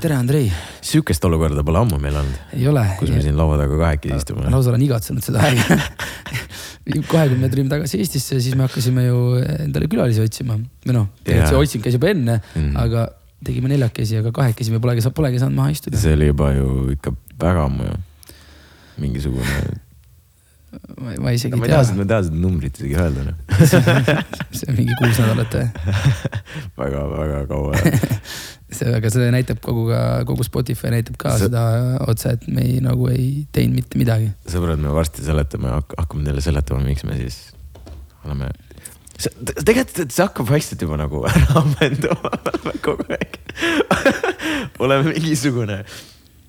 tere, Andrei. sihukest olukorda pole ammu meil olnud, ei ole. kus me siin laua taga kahekesi istume lausa olen igatsenud seda aega. me tulime tagasi Eestisse, siis me hakkasime ju endale külalisi otsima. või noh, tegelikult see otsing käis juba enne mm. -hmm. aga tegime neljakesi, aga kahekesi me polegi, polegi saanud maha istuda. see oli juba ju ikka väga ammu ju. mingisugune, ma, ma isegi ma ei tea ma ei taha seda numbrit isegi öelda noh. see on mingi kuus nädalat või? väga-väga kaua. see, aga see näitab kogu ka, kogu Spotify näitab ka See- seda otsa, et me ei, nagu ei teinud mitte midagi. sõbrad, me varsti seletame, hakkame teile seletama, miks me siis oleme. tegelikult see hakkab vaikselt juba nagu ära ammenduma kogu aeg. oleme mingisugune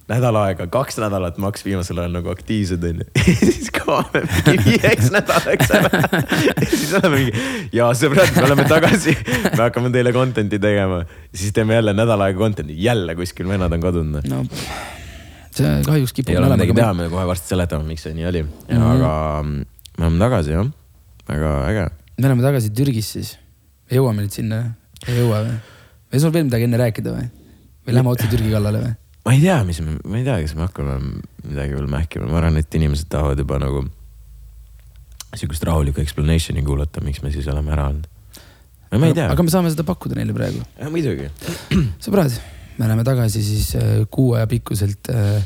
nädal aega, kaks nädalat maks viimasel ajal nagu aktiivsed onju. siis kaome mingi viieks nädalaks ära. siis oleme mingi, ja sõbrad, me oleme tagasi, me hakkame teile content'i tegema. siis teeme jälle nädal aega content'i, jälle kuskil vennad on kadunud. no see kahjuks kipub ei ole midagi teha, me kohe varsti seletame, miks see nii oli mm. -hmm. Mhm. aga me oleme tagasi jah, väga äge. me oleme tagasi Türgis siis. jõuame nüüd sinna, ei jõua või? või sul veel midagi enne rääkida või? või lähme otse Türgi kallale või? Ma ei tea, mis me, ma ei tea, kas me hakkame midagi veel mähkima, ma arvan, et inimesed tahavad juba nagu sihukest rahulikku explanation'i kuulata, miks me siis oleme ära olnud. ma ei tea, aga me saame seda pakkuda neile praegu. muidugi. sõbrad, me oleme tagasi siis äh, kuu aja pikkuselt äh,,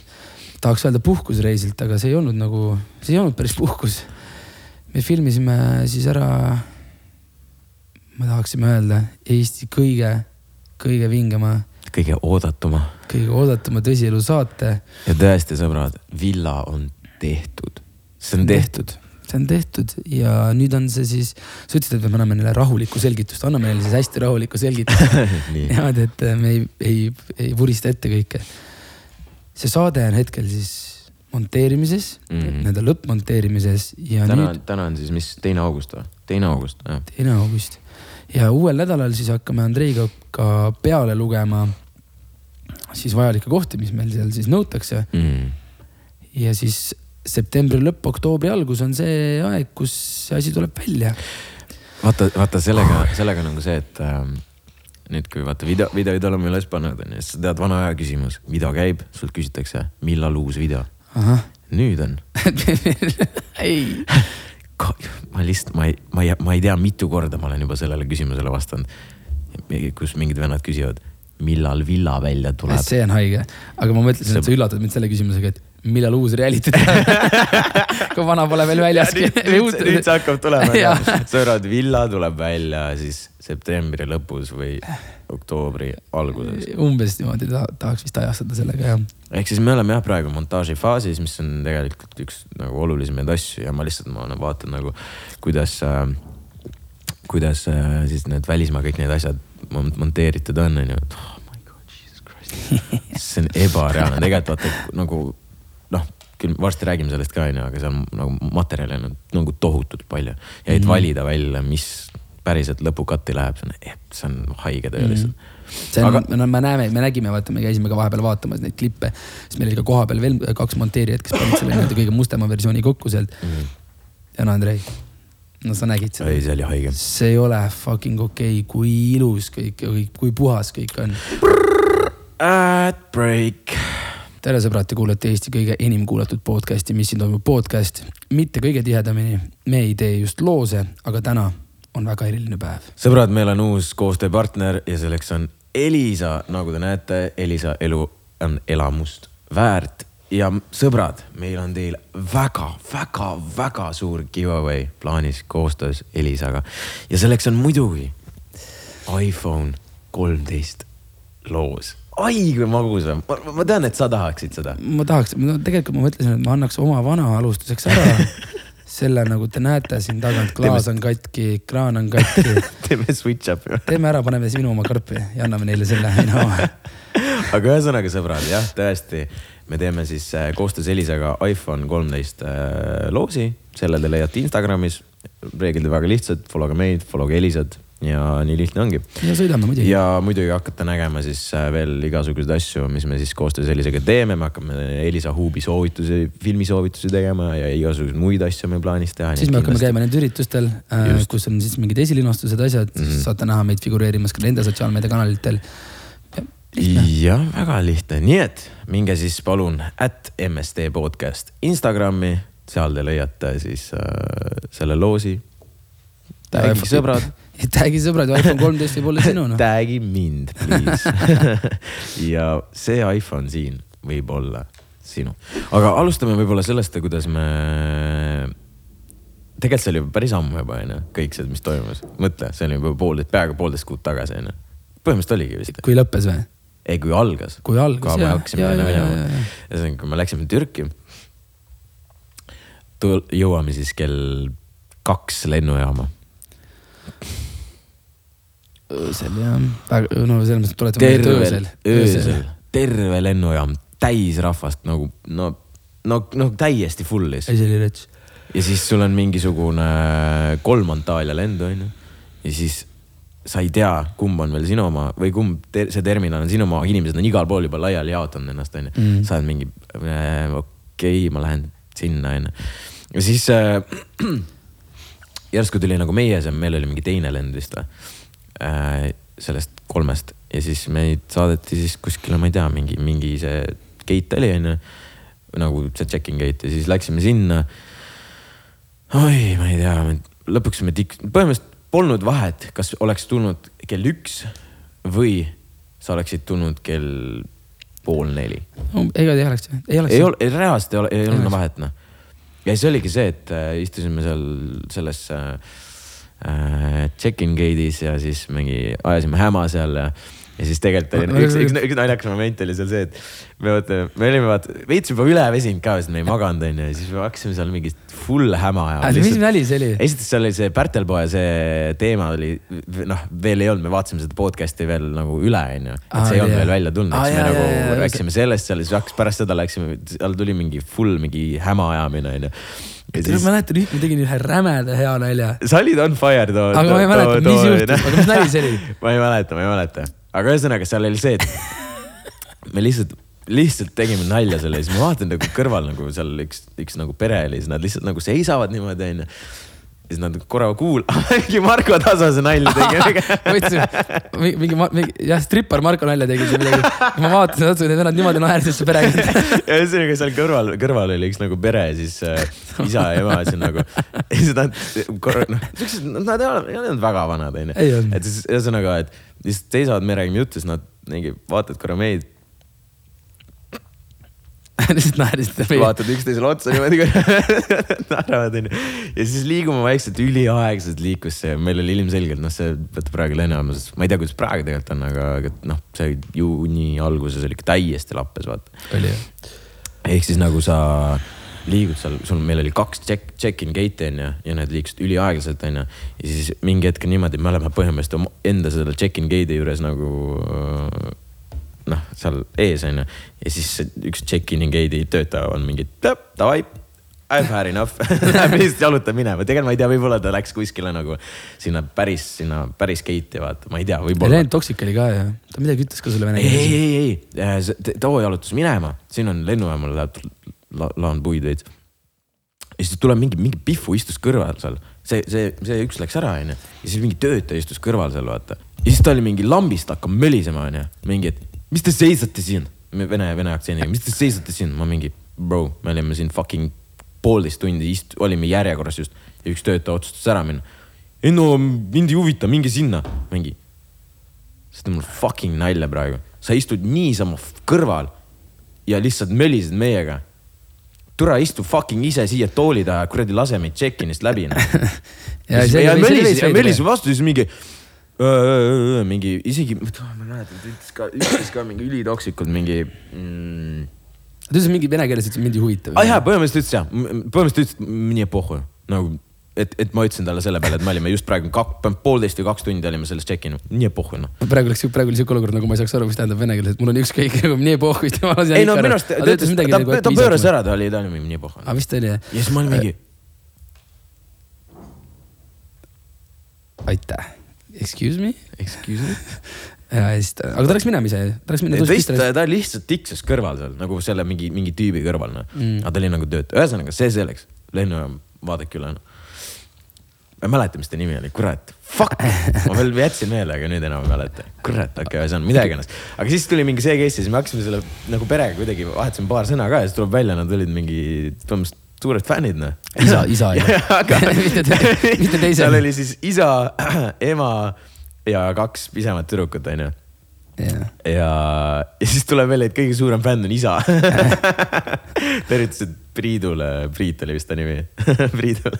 tahaks öelda puhkusreisilt, aga see ei olnud nagu, see ei olnud päris puhkus. me filmisime siis ära, me tahaksime öelda Eesti kõige, kõige vingema, kõige oodatuma kõige oodatuma tõsielu saate. ja tõesti, sõbrad, villa on tehtud, see on tehtud. see on tehtud ja nüüd on see siis, sa ütlesid, et me anname neile rahulikku selgitust, anname neile siis hästi rahulikku selgitust. nii, niimoodi, et me ei, ei, ei vurista ette kõike. see saade on hetkel siis monteerimises mm. -hmm. nii-öelda lõppmonteerimises ja täna nüüd, täna on siis mis, teine august või? teine august, jah. teine august ja uuel nädalal siis hakkame Andreiga ka peale lugema siis vajalikke kohti, mis meil seal siis nõutakse Mm. ja siis septembri lõpp, oktoobri algus on see aeg, kus see asi tuleb välja. vaata, vaata sellega, sellega on nagu see, et ähm, nüüd, kui vaata video, videoid oleme üles pannud, onju, siis sa tead, vana aja küsimus, video käib, sult küsitakse, millal uus video. nüüd on. ei, ma lihtsalt, ma ei, ma ei, ma ei tea, mitu korda ma olen juba sellele küsimusele vastanud. kus mingid vennad küsivad, millal villa välja tuleb. see on haige, aga ma mõtlesin, et sa üllatad mind selle küsimusega, et millal uus reality tuleb. kui vana pole veel väljaski. nüüd, nüüd see hakkab tulema sõbrad, villa tuleb välja siis septembri lõpus või oktoobri alguses. umbes niimoodi ta, tahaks vist ajastada sellega jah. ehk siis me oleme jah praegu montaaži faasis, mis on tegelikult üks nagu olulisemaid asju ja ma lihtsalt ma nagu vaatan nagu, kuidas äh,, kuidas äh, siis need välismaa kõik need asjad mont- monteeritud on, onju. Oh see on ebareaalne, tegelikult vaata nagu noh, küll varsti räägime sellest ka onju, aga seal nagu materjali on nagu tohutult palju ja et Mhm. valida välja, mis päriselt lõpukatti läheb, see on, see on haige töö lihtsalt. see on Aga- no me näeme, me nägime, vaata, me käisime ka vahepeal vaatamas neid klippe, siis meil oli ka kohapeal veel kaks monteerijat, kes panid selle nii-öelda kõige mustema versiooni kokku sealt. ja no Andrei, no sa nägid seda ei, see oli haige. see ei ole fucking okei okay,, kui ilus kõik, kui puhas kõik on. Ad break. tere sõbrad, te kuulate Eesti kõige enim kuulatud podcast'i, mis siin toimub, podcast. mitte kõige tihedamini, me ei tee just loose, aga täna on väga eriline päev. sõbrad, meil on uus koostööpartner ja selleks on Elisa, nagu te näete, Elisa elu on elamust väärt ja sõbrad, meil on teil väga-väga-väga suur giveaway plaanis koostöös Elisaga ja selleks on muidugi iPhone kolmteist loos. Ai kui magus on, ma tean, et sa tahaksid seda. ma tahaks, no tegelikult ma mõtlesin, et ma annaks oma vana alustuseks ära. selle nagu te näete siin tagant, klaas on katki, kraan on katki. teeme switch up'i. teeme ära, paneme siis minu oma karpi ja anname neile selle, minu oma. aga ühesõnaga sõbrad, jah, tõesti, me teeme siis äh, koostöös Elisaga iPhone kolmteist äh, loosi, selle te leiate Instagramis. reeglid on väga lihtsad, follow ge meid, follow ge Elisat ja nii lihtne ongi. ja sõidame muidugi. ja muidugi hakkate nägema siis äh, veel igasuguseid asju, mis me siis koostöös Elisaga teeme, me hakkame Elisa Huubi soovitusi, filmisoovitusi tegema ja igasuguseid muid asju meil plaanis teha. siis me hakkame käima nendel üritustel, kus on siis mingid esilinastused, asjad mm, -hmm. saate näha meid figureerimas ka nende sotsiaalmeediakanalitel jah, väga lihtne, nii et minge siis palun at MSD podcast Instagrami, seal te leiate siis äh, selle loosi. tag'i sõbrad tag'i sõbrad ja iPhone kolmteist võib olla sinu noh. Tag'i mind, please ja see iPhone siin võib olla sinu, aga alustame võib-olla sellest, kuidas me. tegelikult see oli juba päris ammu juba onju, kõik see, mis toimus, mõtle, see oli juba poolteist, peaaegu poolteist kuud tagasi onju. põhimõtteliselt oligi vist. kui lõppes või? ei, kui algas. kui algas, jah. ühesõnaga, kui me läksime Türki. jõuame siis kell kaks lennujaama öösel jah, no selles mõttes tuletame meelde öösel. öösel, terve lennujaam täis rahvast nagu no, no, no täiesti full'is. ei, see oli rets. ja siis sul on mingisugune kolm Antalya lendu onju ja siis sa ei tea, kumb on veel sinu oma või kumb ter see terminal on sinu oma, inimesed on igal pool juba laiali jaotanud ennast onju mm.. sa oled mingi äh,, okei okay,, ma lähen sinna onju. ja siis äh, järsku tuli nagu meie meil oli mingi teine lend vist või äh,. sellest kolmest ja siis meid saadeti siis kuskile, ma ei tea, mingi, mingi see gate oli onju. nagu see check-in gate ja siis läksime sinna. oi, ma ei tea, lõpuks me tik-, põhimõtteliselt polnud vahet, kas oleks tulnud kell üks või sa oleksid tulnud kell pool neli no,. ega ei oleks, ei oleks. ei ole, reaalselt ei ole, ei olnud vahet noh. ja siis oligi see, et äh, istusime seal selles äh, äh check-in gate'is ja siis mingi ajasime häma seal ja ja siis tegelikult oli üks, üks, üks naljakas moment oli seal see, et me vaata, me olime vaata veits juba üle väsinud ka, sest me ei maganud onju ja siis me hakkasime seal mingit full häma ajama. mis nali see oli? esiteks seal oli see Pärtelpoe see teema oli noh, veel ei olnud, me vaatasime seda podcast'i veel nagu üle onju, et see ei olnud veel välja tulnud, siis me nagu rääkisime sellest seal ja siis hakkas pärast seda läksime, seal tuli mingi full mingi häma ajamine onju Siis... ma mäletan, ma tegin ühe rämeda hea nalja. sa olid on fire too. aga ma ei mäleta, mis juhtus, aga mis nali see oli? ma ei mäleta, ma ei mäleta aga ühesõnaga, seal oli see, et me lihtsalt, lihtsalt tegime nalja selle ja siis ma vaatan nagu kõrval nagu seal üks, üks nagu pere oli, siis nad lihtsalt nagu seisavad niimoodi onju siis nad korra kuul-, mingi Marko Tasase nalja tegi. võtsin mingi, mingi jah, strippar Marko nalja tegi siin midagi. ma vaatasin otsa, need vennad niimoodi naersid see pere. ja ühesõnaga seal kõrval, kõrval oli üks nagu pere, siis äh, isa ja ema siin nagu. ja siis nad korra, noh, siuksed, nad ei olnud väga vanad onju. et siis ühesõnaga, et lihtsalt seisavad, me räägime juttu, siis nad mingi vaatavad korra meid lihtsalt naerisite meid. vaatad üksteisele otsa niimoodi naeravad onju. ja siis liigume vaikselt, üliaeglaselt liikus see, meil oli ilmselgelt noh, see vaata praegu lennujaamas, ma ei tea, kuidas praegu tegelikult on, aga, aga noh, see juuni alguses oli ikka täiesti lappes vaata. oli jah. ehk siis nagu sa liigud seal, sul, meil oli kaks check, check-in gate'i onju ja need liikusid üliaeglaselt onju. ja siis mingi hetk niimoodi, me oleme põhimõtteliselt enda selle check-in gate'i juures nagu noh, seal ees onju. ja siis üks check-in'i gate'i töötaja on mingi davai. I have had enough Läheb lihtsalt jalutab minema, tegelikult ma ei tea, võib-olla ta läks kuskile nagu sinna päris, sinna päris gate'i vaata, ma ei tea, võib-olla. Helen Toksik oli ka ju, ta midagi ütles ka sulle vene keeles. ei, ei, ei, too jalutas minema, siin on lennujaamal läheb la, laan puid veits. ja siis tuleb mingi, mingi Pihvu istus kõrval seal, see, see, see üks läks ära, onju. ja siis mingi töötaja istus kõrval seal, vaata. ja siis ta oli mingi lambist hakkab mölisema, onju. mingi, et mis te seisate siin, vene, vene aktsendiga, mis te seisate siin, ma mingi, bro, me olime siin fucking poolteist tundi ist-, olime järjekorras just ja üks töötaja otsustas ära minna. ei no mind ei huvita, minge sinna, mingi. see teeb mul fucking nalja praegu, sa istud niisama kõrval ja lihtsalt mölised meiega. Türa istu fucking ise siia tooli taha, kuradi lase meid check-in'ist läbi no.. ja, ja Meelis, Meelis vastu siis mingi mingi isegi, ma ei mäleta, ta ütles ka, ütles ka mingi ülitoksikult mingi mm.... ta ütles mingi vene keeles, ütles mind ei huvita. aa ah, jaa, põhimõtteliselt ütles jah, põhimõtteliselt ütles, mine pohhu, nagu et, et ma ütlesin talle selle peale, et me olime just praegu kak-, poolteist või kaks tundi olime selles check-in, nii pohhu noh. praegu oleks, praegu oli siuke olukord, nagu ma ei saaks aru, mis tähendab vene keeles, et mul on ükskõik nagu nii lasen ei no minu arust, ta ütles, ta, ta pööras. ära, ta oli, ta oli mingi nii pohhu. aa, vist oli jah? ja siis ma olin mingi, aitäh. Excuse me? excuse me. ja siis ta, aga ta läks minema ise, ta läks minema. ta lihtsalt, ta lihtsalt tiksus kõrval seal nagu selle mingi, mingi tüübi kõrval noh Mm. aga ta oli nagu töötaja, ühesõnaga see selleks, lennujaam, vaadake üle noh. ma ei mäleta, mis ta nimi oli, kurat, fuck, ma veel jätsin meelde, aga nüüd enam ei mäleta. kurat, okei okay,, ühesõnaga mida iganes. aga siis tuli mingi see case ja siis me hakkasime selle nagu perega kuidagi vahetasime paar sõna ka ja siis tuleb välja, nad olid mingi põhimõtteliselt suured fännid noh. isa, isa oli. aga mitte, mitte teise seal. oli siis isa, ema ja kaks pisemat tüdrukut onju ja, ja siis tuleb välja, et kõige suurem fänn on isa. tervitused Priidule, Priit oli vist ta nimi, Priidule.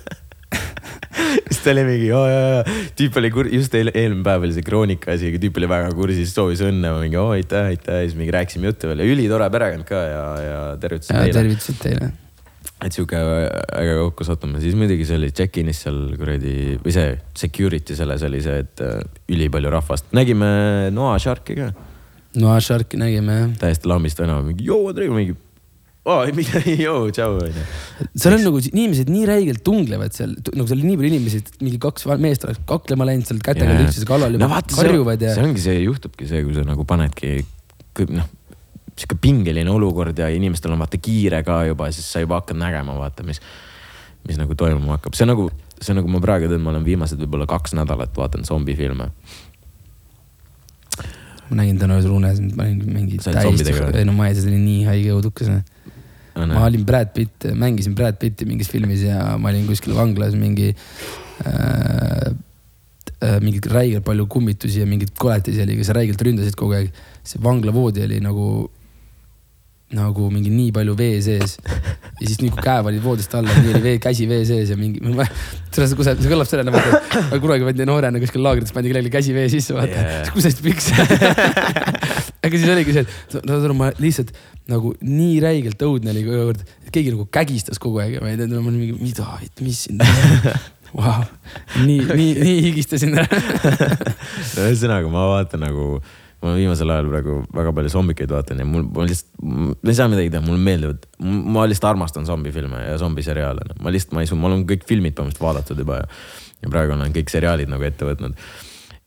siis ta oli mingi, ja, ja, ja tüüp oli kur-, just eel, eelmine päev oli see kroonika asi, tüüp oli väga kursis, soovis õnne, ma mingi oo aitäh, aitäh, siis mingi rääkisime juttu veel ja ülitore perekond ka ja, ja tervitused ja neile. tervitused teile. Et sihuke äge kokkusattumine, siis muidugi see oli check-in'is seal kuradi või see security selles oli see, et äh, ülipalju rahvast, nägime Noa Sharki ka no Sharki nägime jah. täiesti lambist venema, mingi joo, Andrei, mingi. ei midagi, joo, tšau, onju. seal on nagu inimesed nii räigelt tunglevad seal, nagu seal oli nii palju inimesi, et mingi kaks meest oleks kaklema läinud seal kätega üksteise kallal no juba vaata, see, karjuvad ja see. ongi see, juhtubki see, kui sa nagu panedki noh, sihuke pingeline olukord ja inimestel on vaata kiire ka juba, siis sa juba hakkad nägema, vaata, mis, mis nagu toimuma hakkab, see on nagu, see on nagu ma praegu teen, ma olen viimased võib-olla kaks nädalat vaatan zombifilme. ma nägin täna öösel unes, ma olin mingi täiesti ei no ma ei, see oli nii haige õudukas. ma olin Brad Pitt, mängisin Brad Pitti mingis filmis ja ma olin kuskil vanglas mingi äh,. Äh, mingi räigelt palju kummitusi ja mingeid koletisi oli, kes räigelt ründasid kogu aeg. see vanglavoodi oli nagu, nagu mingi nii palju vee sees. ja siis nii kui käe panid voodist alla, nii oli vee, käsi vee sees ja mingi, selles, kus see kõlab sellena, vaata. ma kunagi pandi noorena kuskil laagrites pandi kellelegi käsi vee sisse, vaata yeah.. kusesid pükse. aga siis oligi see, et no, no, ma lihtsalt nagu nii räigelt õudne oli aeg, et keegi nagu kägistas kogu aeg ja ma ei tea, ma olin mingi, mida, mis siin wow.. nii, nii, nii higistasin ära. no ühesõnaga, ma vaatan nagu, ma viimasel ajal praegu väga palju zombikeid vaatan ja mul, ma lihtsalt, ma ei saa midagi teha, mulle meeldivad, ma lihtsalt armastan zombifilme ja zombiseriaale. ma lihtsalt, ma ei mul on kõik filmid põhimõtteliselt vaadatud juba ja, ja praegu olen kõik seriaalid nagu ette võtnud.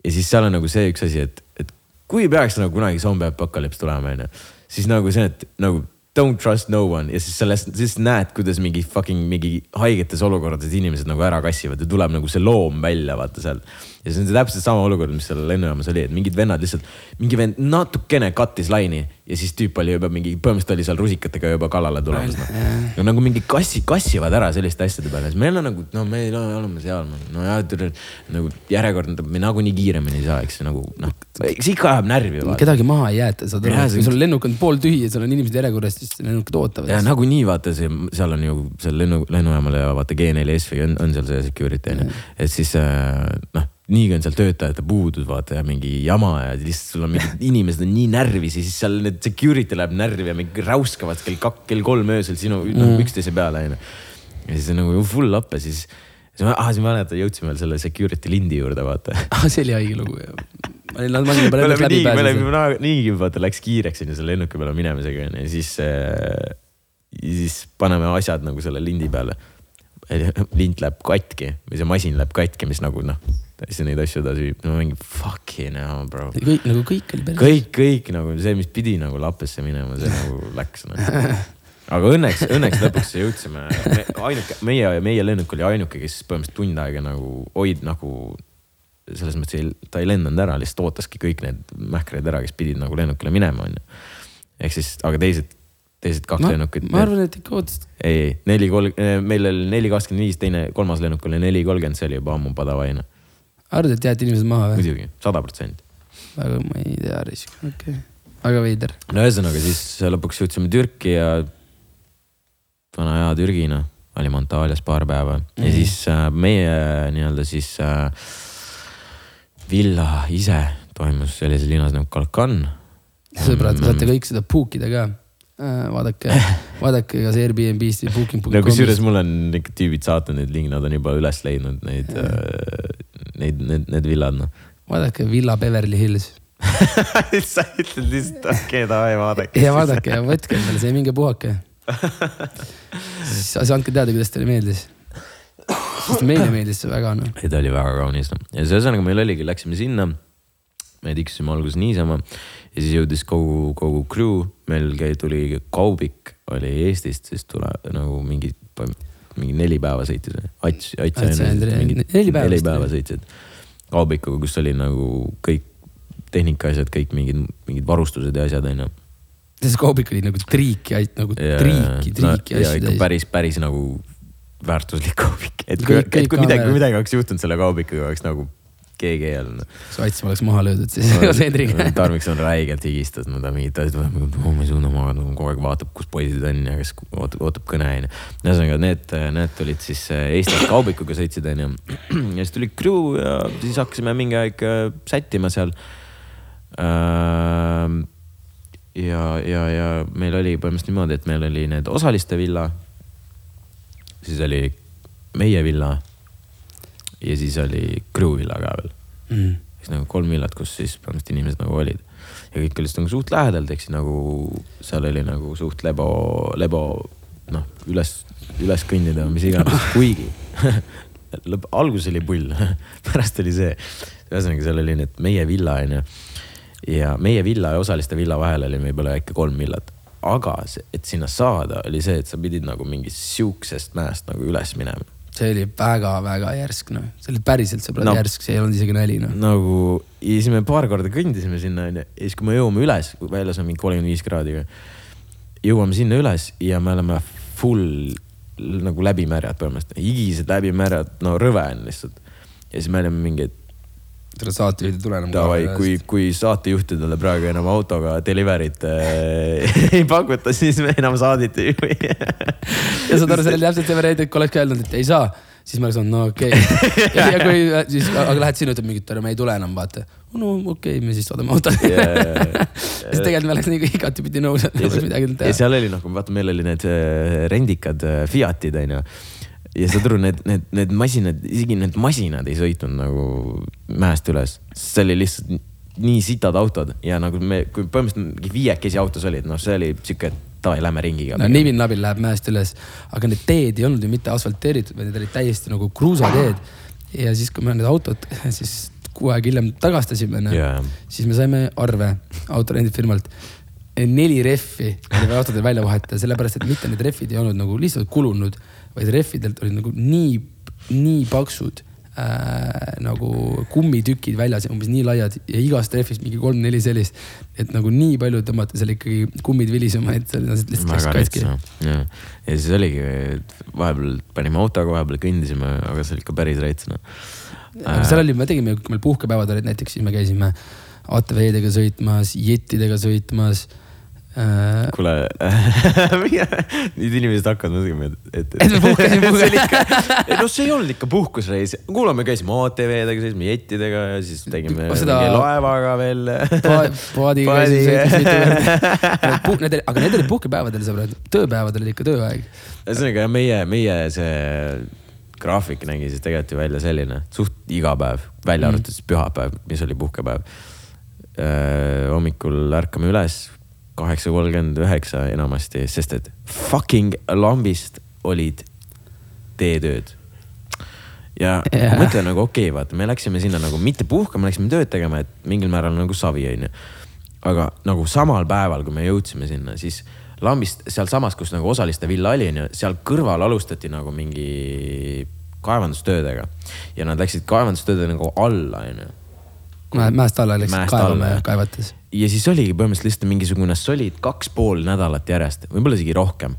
ja siis seal on nagu see üks asi, et, et kui peaks nagu kunagi zombi apokalüps tulema, onju, siis nagu see, et nagu don't trust no one ja siis sellest, siis näed, kuidas mingi fucking mingi haigetes olukordades inimesed nagu ära kassivad ja tuleb nagu see loom välja, vaata seal. Ja see on täpselt sama olukord, mis seal lennujaamas oli, et mingid vennad lihtsalt, mingi vend natukene kattis laini ja siis tüüp oli juba mingi, põhimõtteliselt oli seal rusikatega juba kallale tulemas no.. no nagu mingi kassi, kassivad ära selliste asjade peale, siis meil on nagu, no me oleme seal, no ja nagu järjekord, me nagunii kiiremini ei saa, eks nagu noh, see ikka ajab närvi. kedagi maha ei jäeta, saad aru see- kui sul lennuk on pooltühi ja seal on inimesed järjekorras, siis lennukid ootavad. ja nagunii vaata see, seal on ju seal lennu, lennujaamal ja vaata G4S-i on, on seal see security on ju, et siis äh, noh, niigi on seal töötajate puudus vaata ja mingi jama ja lihtsalt sul on mingid inimesed on nii närvis ja siis seal need security läheb närvi ja mingi räuskavad kell kak-, kell kolm öösel sinu mm. noh, üksteise peale onju. ja siis on nagu full up ja siis, siis ma, ah siis ma mäletan, jõudsime veel selle security lindi juurde vaata. ah, see oli haige lugu. ma olin, ma olin juba me lõpuks oleme läbi nii, me oleme pääsenud. juba niigi vaata läks kiireks onju selle lennuki peale minemisega onju ja siis äh,, siis paneme asjad nagu selle lindi peale. lint läheb katki või see masin läheb katki, mis nagu noh, täiesti neid asju edasi viib, no mingi fucking hell bro. kõik nagu kõik oli päris. kõik, kõik nagu see, mis pidi nagu lappesse minema, see nagu läks no. aga õnneks, õnneks lõpuks jõudsime, ainuke, meie, meie lennuk oli ainuke, kes põhimõtteliselt tund aega nagu hoid nagu selles mõttes ei, ta ei lennanud ära, lihtsalt ootaski kõik need mähkreid ära, kes pidid nagu lennukile minema, onju. ehk siis, aga teised, teised kaks lennukit. ma arvan, et ikka ootasid. ei, ei, neli kolm, meil oli neli kakskümmend viis, teine, kolmas lennuk oli neli kolmkümmend, see oli juba ammu padavaine. arvad, et jäeti inimesed maha või? muidugi, sada protsenti. aga ma ei tea, risk, okei okay.. väga veider. no ühesõnaga siis lõpuks jõudsime Türki ja vana hea Türgi noh, olime Antalyas paar päeva mm. ja siis äh, meie nii-öelda siis äh, villa ise toimus sellises linnas nagu Kalkan. sõbrad, saate kõik seda puukida ka. vaadake, vaadake kas Airbnb-st või no kusjuures booking.com'ist. mul on ikka tüübid saatnud neid linke, nad on juba üles leidnud neid, neid, need, need villad noh. vaadake Villa Beverly Hills sa ütled lihtsalt, okei okay,, davai, vaadake. ja vaadake ja võtke endale see, minge puhake. siis andke teada, kuidas teile meeldis. sest meile meeldis see väga noh. ei, ta oli väga kaunis noh. ja siis ühesõnaga meil oligi, läksime sinna. me tiksusime alguses niisama ja siis jõudis kogu, kogu crew, meil käi-, tuli Kaubik oli Eestist, siis tule nagu mingi, mingi neli päeva sõitis. Ats, Ats Ats ja Andre- mingi neli päeva neli päeva sõitsid Kaubikuga, kus oli nagu kõik tehnikaasjad, kõik mingid, mingid varustused ja asjad onju. see kaubik oli nagu triiki, nagu triiki, triiki ja asju täis. päris, päris nagu väärtuslik kaubik, et kui, et kui midagi, midagi oleks juhtunud selle kaubikuga, oleks nagu keegi ei olnud. Sats oleks maha löödud siis koos Hendriga. Tarviks on räigelt higistas, ma tahan mingit asja, oh ma ei suuda magada, kogu aeg vaatab, kus poisid on ja kes ootab, ootab kõne onju. ühesõnaga need, need tulid siis äh, Eestist kaubikuga sõitsid onju. ja siis tuli crew ja siis hakkasime mingi aeg äh, sättima seal. ja, ja, ja meil oli põhimõtteliselt niimoodi, et meil oli need osaliste villa. siis oli meie villa. Ja siis oli crew villa ka veel Mm. siis nagu kolm villat, kus siis põhimõtteliselt inimesed nagu olid. ja kõik olid nagu suht lähedalt, ehk siis nagu seal oli nagu suht lebo, lebo noh, üles, üles kõndida või mis iganes, kuigi lõpp, algus oli pull, pärast oli see. ühesõnaga, seal oli need meie villa onju. ja meie villa ja osaliste villa vahel oli võib-olla äkki kolm villat. aga see, et sinna saada, oli see, et sa pidid nagu mingist siuksest mäest nagu üles minema see oli väga-väga järsk noh, see oli päriselt sõbrad No. järsk, see ei olnud isegi nali noh. nagu ja siis me paar korda kõndisime sinna onju ja siis, kui me jõuame üles, väljas on mingi kolmkümmend viis kraadi. jõuame sinna üles ja me oleme full nagu läbimärjad põhimõtteliselt, higised läbimärjad, no rõve on lihtsalt. ja siis me olime mingi, et selle saatejuhid ei tule enam davai, kui, kui saatejuhtidele praegu enam autoga delivery't äh, ei pakuta, siis me enam saadit ei juhi. ja saad aru, see oli täpselt see variant, et kui oleks öelnud, et ei saa, siis ma oleks olnud, no okei okay.. ja, ja kui siis, aga lähed sinna, ütled mingit, me ei tule enam, vaata. no okei okay,, me siis saadame auto Yeah. siis tegelikult me oleks nagu igatipidi nõus, et ja, nagu see- midagi ja teha. seal oli noh, vaata, meil oli need äh, rendikad äh, Fiatid onju. Ja saad aru, need, need, need masinad, isegi need masinad ei sõitnud nagu mäest üles, see oli lihtsalt nii sitad autod ja nagu me, kui põhimõtteliselt mingi viiekesi autos olid, noh, see oli sihuke, davai, lähme ringiga. no nibin-nabin läheb mäest üles, aga need teed ei olnud ju mitte asfalteeritud, vaid need olid täiesti nagu kruusateed. ja siis, kui me need autod siis kuu aega hiljem tagastasime, Jaa. siis me saime arve autorendifirmalt. Neli rehvi oli vaja autodel välja vahetada, sellepärast et mitte need rehvid ei olnud nagu lihtsalt kulunud, vaid rehvidelt olid nagu nii, nii paksud äh, nagu kummitükid väljas ja umbes nii laiad ja igast rehvist mingi kolm-neli sellist. et nagu nii palju tõmmati seal ikkagi kummid vilisema, et see lihtsalt läks katki ja siis oligi, vahepeal panime autoga, vahepeal kõndisime, aga see oli ikka päris rets noh. aga seal oli, me tegime, kui meil puhkepäevad olid näiteks, siis me käisime ATV-dega sõitmas, jetidega sõitmas äh,. Kuule, nüüd inimesed hakkavad mõtlema, et, et. Et me puhkasime, ei no see ei olnud ikka puhkusreis, kuule, me käisime ATV-dega, sõitsime jettidega ja siis tegime Seda- laevaga veel. paadiga korda. Need, aga need olid puhkepäevadel, sõbrad, tööpäevadel oli ikka tööaeg. ühesõnaga meie, meie see graafik nägi siis tegelikult ju välja selline, suht iga päev, välja arvatud siis pühapäev, mis oli puhkepäev. hommikul ärkame üles kaheksa kolmkümmend üheksa enamasti, sest et fucking lambist olid teetööd. ja yeah. mõtle nagu okei okay,, vaata, me läksime sinna nagu mitte puhkama, läksime tööd tegema, et mingil määral nagu savi onju. aga nagu samal päeval, kui me jõudsime sinna, siis lambist sealsamas, kus nagu osaliste villa oli onju, seal kõrval alustati nagu mingi kaevandustöödega ja nad läksid kaevandustöödega nagu alla onju mäest alla läksid kaevama ja kaevates. Ja siis oligi põhimõtteliselt lihtsalt mingisugune solid kaks pool nädalat järjest, võib-olla isegi rohkem,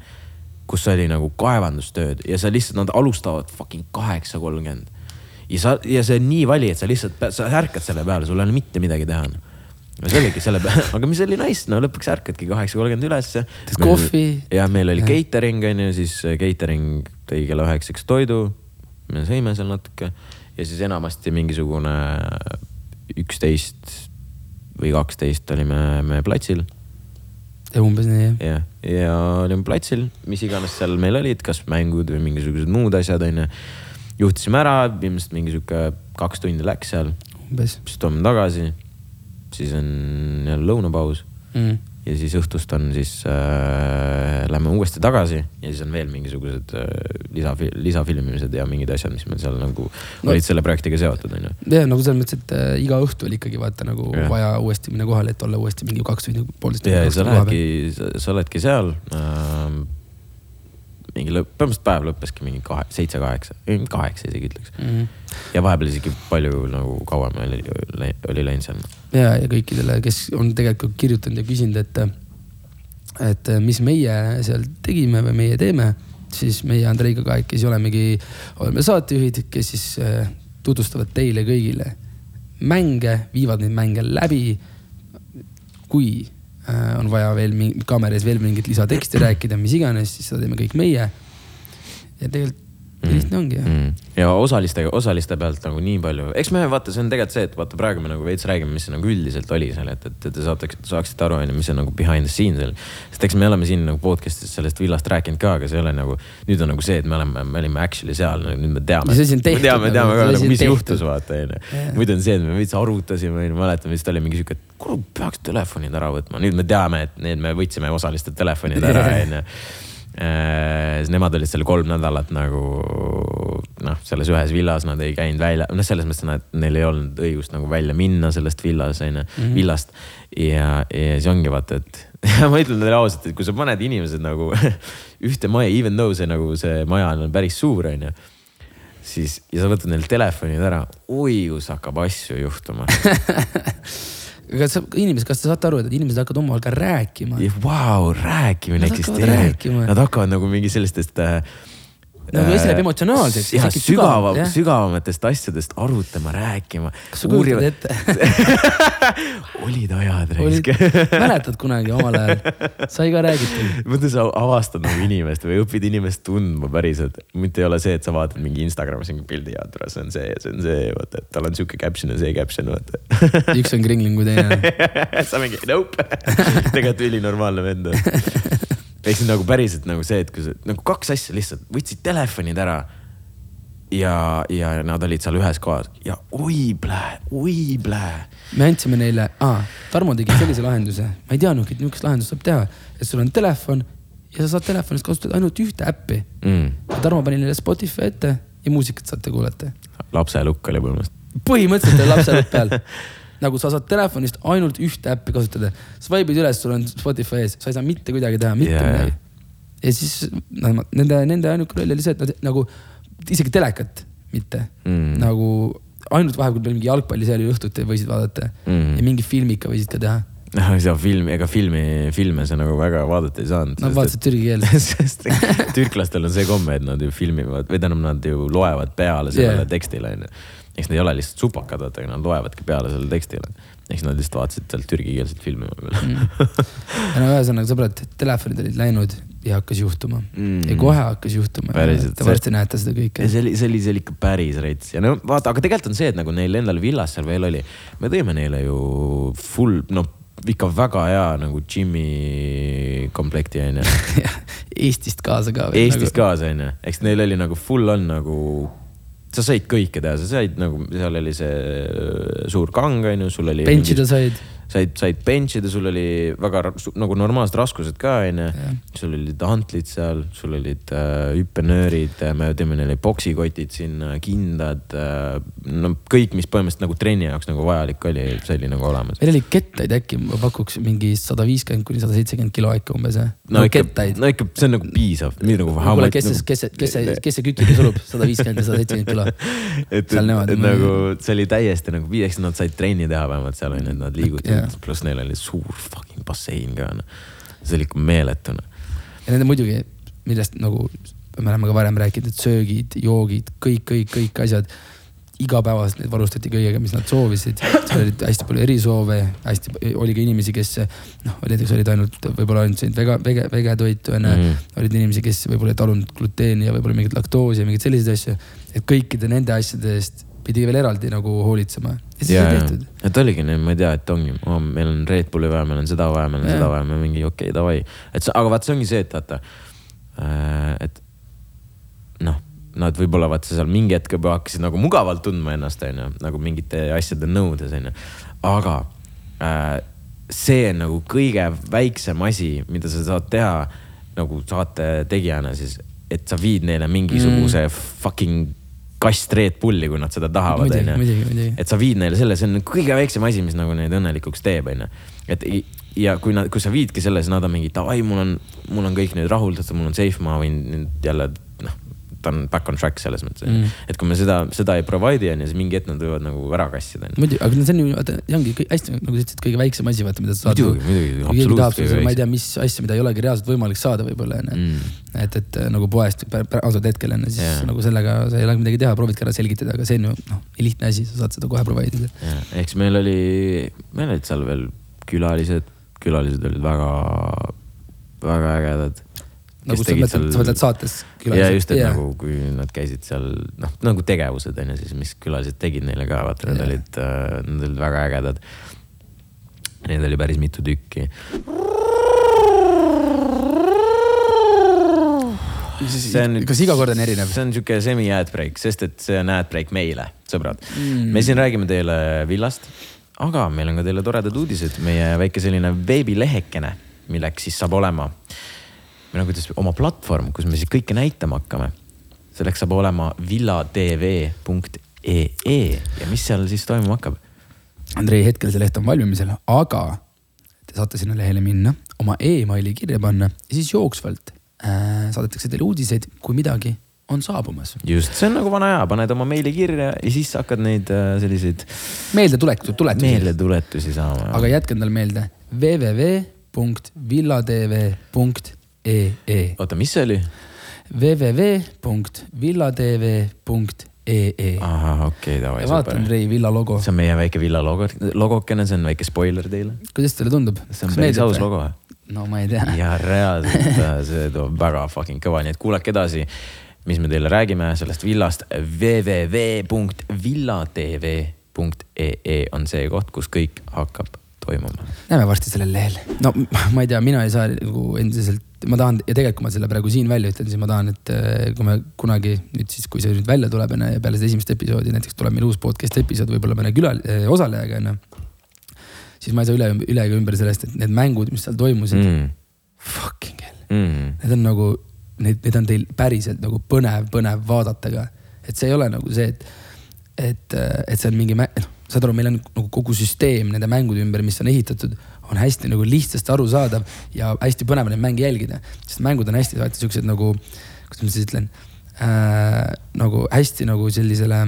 kus oli nagu kaevandustööd ja sa lihtsalt, nad alustavad fucking kaheksa kolmkümmend. ja sa, ja see on nii vali, et sa lihtsalt, sa ärkad selle peale, sul ei ole mitte midagi teha. no see oligi selle peale, aga mis oli nice, no lõpuks ärkadki kaheksa kolmkümmend ülesse. Teed kohvi. ja meil oli Jah. catering on ju, siis catering tõi kella üheksaks toidu. me sõime seal natuke ja siis enamasti mingisugune üksteist või kaksteist olime me platsil. umbes nii jah. jah, ja olime platsil, mis iganes seal meil olid, kas mängud või mingisugused muud asjad, onju. juhtisime ära, ilmselt mingi sihuke kaks tundi läks seal, siis tuleme tagasi. siis on jälle lõunapaus mm.. Ja siis õhtust on siis äh,, lähme uuesti tagasi ja siis on veel mingisugused äh, lisa, lisafilmimised ja mingid asjad, mis meil seal nagu No. olid selle projektiga seotud, onju. ja nagu selles mõttes, et äh, iga õhtu oli ikkagi vaata nagu Jah. ja. vaja uuesti minna kohale, et olla uuesti mingi kaks või poolteist ja, ja sa lähedki, sa oledki seal ähm,. Mingi lõpp, põhimõtteliselt päev lõppeski mingi kahe, seitse-kaheksa, kaheksa isegi ütleks. Mhm. ja vahepeal isegi palju nagu kauem oli, oli läinud seal. ja, ja kõikidele, kes on tegelikult kirjutanud ja küsinud, et, et mis meie seal tegime või meie teeme, siis meie Andreiga kahekesi olemegi, oleme saatejuhid, kes siis äh, tutvustavad teile kõigile mänge, viivad neid mänge läbi. kui on vaja veel kaamera ees veel mingit lisateksti rääkida, mis iganes, siis seda teeme kõik meie. ja tegelikult nii lihtne ongi jah. mm.. ja osaliste, osaliste pealt nagu nii palju, eks me vaata, see on tegelikult see, et vaata praegu me nagu veits räägime, mis see nagu üldiselt oli seal, et, et te saate, saaksite aru, onju, mis on nagu behind the scenes seal. sest eks me oleme siin nagu podcast'is sellest villast rääkinud ka, aga see ei ole nagu, nüüd on nagu see, et me oleme, me olime actually seal, nüüd me teame. Me teame, nagu, teame see ka nagu, mis tehtud. juhtus, vaata onju Jaa.. muidu on see, et me veits arutasime, onju, mäletan vist oli mingi sihuke, et kuule, peaks telefonid ära võtma, nüüd me teame, et need me võtsime osaliste telefonid ära, onju siis nemad olid seal kolm nädalat nagu noh, selles ühes villas nad ei käinud välja, noh, selles mõttes, et neil ei olnud õigust nagu välja minna sellest villas onju mm, -hmm. villast. ja, ja siis ongi vaata, et ma ütlen teile ausalt, et kui sa paned inimesed nagu ühte maja, even though see nagu see maja on päris suur onju siis ja sa võtad neil telefonid ära, oi kus hakkab asju juhtuma. kas sa, inimesed, kas te saate aru, et inimesed hakkavad omavahel ka rääkima? Vau, rääkimine eksisteerib. Nad hakkavad nagu mingi sellistest äh,. Nagu esineb emotsionaalselt, jah, tekib sügava sügav-, jah. sügavamatest asjadest arutama, rääkima. kas sa kujutad ette? olid ajad, raisk., mäletad kunagi omal ajal, sai ka räägitud. mõtle, sa avastad nagu inimest või õpid inimest tundma päriselt, mitte ei ole see, et sa vaatad mingi Instagramis mingi pildi ja tule, see on see ja see on see, vaata, et tal on sihuke caption ja see caption, vaata. üks on kringling kui teine. sa mingi nope, tegelikult ülinormaalne vend on. Ehk siis nagu päriselt nagu see, et kui sa nagu kaks asja lihtsalt võtsid telefonid ära. ja, ja nad olid seal ühes kohas ja oi plää, oi plää. me andsime neile ah,, Tarmo tegi sellise lahenduse, ma ei teadnudki, et niisugust lahendust saab teha, et sul on telefon ja sa saad telefonist kasutada ainult ühte äppi. Mm. Tarmo pani neile Spotify ette ja muusikat saate kuulata. lapselukk oli põhimõtteliselt. põhimõtteliselt oli lapse lõpp peal. nagu sa saad telefonist ainult ühte äppi kasutada, swipe'id üles, sul on Spotify ees, sa ei saa mitte kuidagi teha, mitte yeah. midagi. ja siis no, nende, nende ainuke roll oli see, et nad nagu isegi telekat mitte Mm. nagu ainult vahepeal veel mingi jalgpalliseeri õhtuti võisid vaadata Mm. ja mingi filmika võisid ka teha. noh, ei saa filmi, ega filmi, filme sa nagu väga vaadata ei saanud. Nad vaatasid türgi keelt. sest türklastel on see komme, et nad ju filmivad või tähendab, nad ju loevad peale sellele yeah. tekstile onju. Eks nad ei ole lihtsalt supakad, vaata, aga nad loevadki peale sellele tekstile. eks nad lihtsalt vaatasid sealt türgikeelset filmi vahepeal ja no ühesõnaga sõbrad, telefonid olid läinud ja hakkas juhtuma Mm. ja kohe hakkas juhtuma. Te see- varsti näete seda kõike ja. see oli, see oli, see oli ikka päris rets ja no vaata, aga tegelikult on see, et nagu neil endal villas seal veel oli, me tõime neile ju full, noh ikka väga hea nagu džimmi komplekti onju. Eestist kaasa ka. Eestist kaasa onju, eks neil oli nagu full on nagu, sa said kõike teha, sa said nagu, seal oli see äh, suur kang onju, sul oli. bench'ida said. said, said bench ida, sul oli väga nagu normaalsed raskused ka onju sul olid hantlid seal, sul olid äh, hüppenöörid äh,, me tõime neile poksikotid sinna, kindad äh,. no kõik, mis põhimõtteliselt nagu trenni jaoks nagu vajalik oli, see oli nagu olemas. meil oli kettaid äkki, ma pakuks mingi sada viiskümmend kuni sada seitsekümmend kilo äkki umbes jah. no ikka kettaid, no ikka see on nagu piisav, nii nagu. kuule, kes see, kes see, kes see, kes see kükile surub, sada viiskümmend ja sada seitsekümmend kilo. et, et, et nagu see oli täiesti nagu viis, eks nad said trenni teha vähemalt seal onju, et nad Jah. liigutasid, pluss neil oli suur fucking bassein ka noh. see oli ikka meeletu noh. ja nende muidugi, millest nagu me oleme ka varem rääkinud, et söögid, joogid, kõik, kõik, kõik asjad. igapäevaselt neid varustati kõigega, mis nad soovisid, seal oli hästi palju erisoove, hästi oli ka inimesi, kes noh, näiteks olid ainult võib-olla ainult söönud vega, vege, vegetoitu onju mm. -hmm. olid inimesi, kes võib-olla ei talunud gluteeni ja võib-olla mingit laktoosi ja mingeid selliseid asju. et kõikide nende asjade eest pidi veel eraldi nagu hoolitsema ja siis ja sai ja tehtud. et oligi nii, ma ei tea, et ongi oh,, meil on Red Bulli vaja, meil on seda vaja, meil on Jaa. seda vaja, me mingi okei okay,, davai. et sa, aga vaat see ongi see, et vaata, et noh, nad võib-olla vaata seal mingi hetk juba hakkasid nagu mugavalt tundma ennast, onju, nagu mingite asjade nõudes, onju. aga äh, see on nagu kõige väiksem asi, mida sa saad teha nagu saate tegijana siis, et sa viid neile mingisuguse mm. fucking kast Red Bulli, kui nad seda tahavad, onju et sa viid neile selle, see on kõige väiksem asi, mis nagu neid õnnelikuks teeb, onju. et ja kui nad, kui sa viidki selle, siis nad on mingi davai, mul on, mul on kõik nüüd rahuldatud, mul on safe, ma võin nüüd jälle ta on back on track selles mõttes Mm. et kui me seda, seda ei provide'i onju, siis mingi hetk nad võivad nagu ära kassida. muidugi, aga see on ju, vaata, see ongi hästi, nagu sa ütlesid, kõige väiksem asi, vaata, mida sa saad. muidugi, muidugi, keegi tahab absoluutselt ma ei tea, mis asja, mida ei olegi reaalselt võimalik saada võib-olla onju mm.. et, et äh, nagu poest ausalt hetkel onju, siis Jaa. yeah. nagu sellega sa ei ole midagi teha, proovidki ära selgitada, aga see on ju noh, lihtne asi, sa saad seda kohe provide ida. ehk siis meil oli, meil olid seal veel külalised, külalised olid väga, väga ägedad. Nagu sa mõtled, sa mõtled saates ja just, et yeah. nagu, kui nad käisid seal noh, nagu tegevused on ju siis, mis külalised tegid neile ka, vaata need yeah. olid äh,, need olid väga ägedad. Neid oli päris mitu tükki. see on kas iga kord on erinev? see on sihuke semi ad break, sest et see on ad break meile, sõbrad mm.. me siin räägime teile villast, aga meil on ka teile toredad uudised, meie väike selline veebilehekene, milleks siis saab olema või no kuidas oma platvorm, kus me siis kõike näitama hakkame. selleks saab olema villatv.ee ja mis seal siis toimuma hakkab? Andrei, hetkel see leht on valmimisel, aga te saate sinna lehele minna, oma emaili kirja panna ja siis jooksvalt äh, saadetakse teile uudiseid, kui midagi on saabumas. just, see on nagu vana hea, paned oma meili kirja ja siis hakkad neid äh, selliseid meeldetuletud, tuletusi. meeldetuletusi saama. aga jätke endale meelde www.villatv.ee oota, mis see oli? www.villatv.ee ahah, okei okay,, davai. vaata Andrei Villa logo, see on meie väike villa logo, logokene, see on väike spoiler teile. kuidas teile tundub? see on päris aus logo. no ma ei tea. ja reaalselt äh, see toob väga fucking kõva, nii et kuulake edasi, mis me teile räägime sellest villast. www.villatv.ee on see koht, kus kõik hakkab toimuma. näeme varsti sellel lehel. no ma ei tea, mina ei saa nagu endiselt, ma tahan ja tegelikult kui ma selle praegu siin välja ütlen, siis ma tahan, et eh, kui me kunagi nüüd siis, kui see nüüd välja tuleb onju ja peale seda esimest episoodi näiteks tuleb meil uus podcast'i episood võib-olla mõne külal-, osalejaga onju. siis ma ei saa üle, üle ega ümber sellest, et need mängud, mis seal toimusid mm., fucking hell, Mm. need on nagu, need, need on teil päriselt nagu põnev, põnev vaadata ka. et see ei ole nagu see, et, et, et see on mingi, noh, saad aru, meil on nagu kogu süsteem nende mängude ümber, mis on ehitatud, on hästi nagu lihtsasti arusaadav ja hästi põnev neid mänge jälgida. sest mängud on hästi vaata siuksed nagu, kuidas ma siis ütlen äh,, nagu hästi nagu sellisele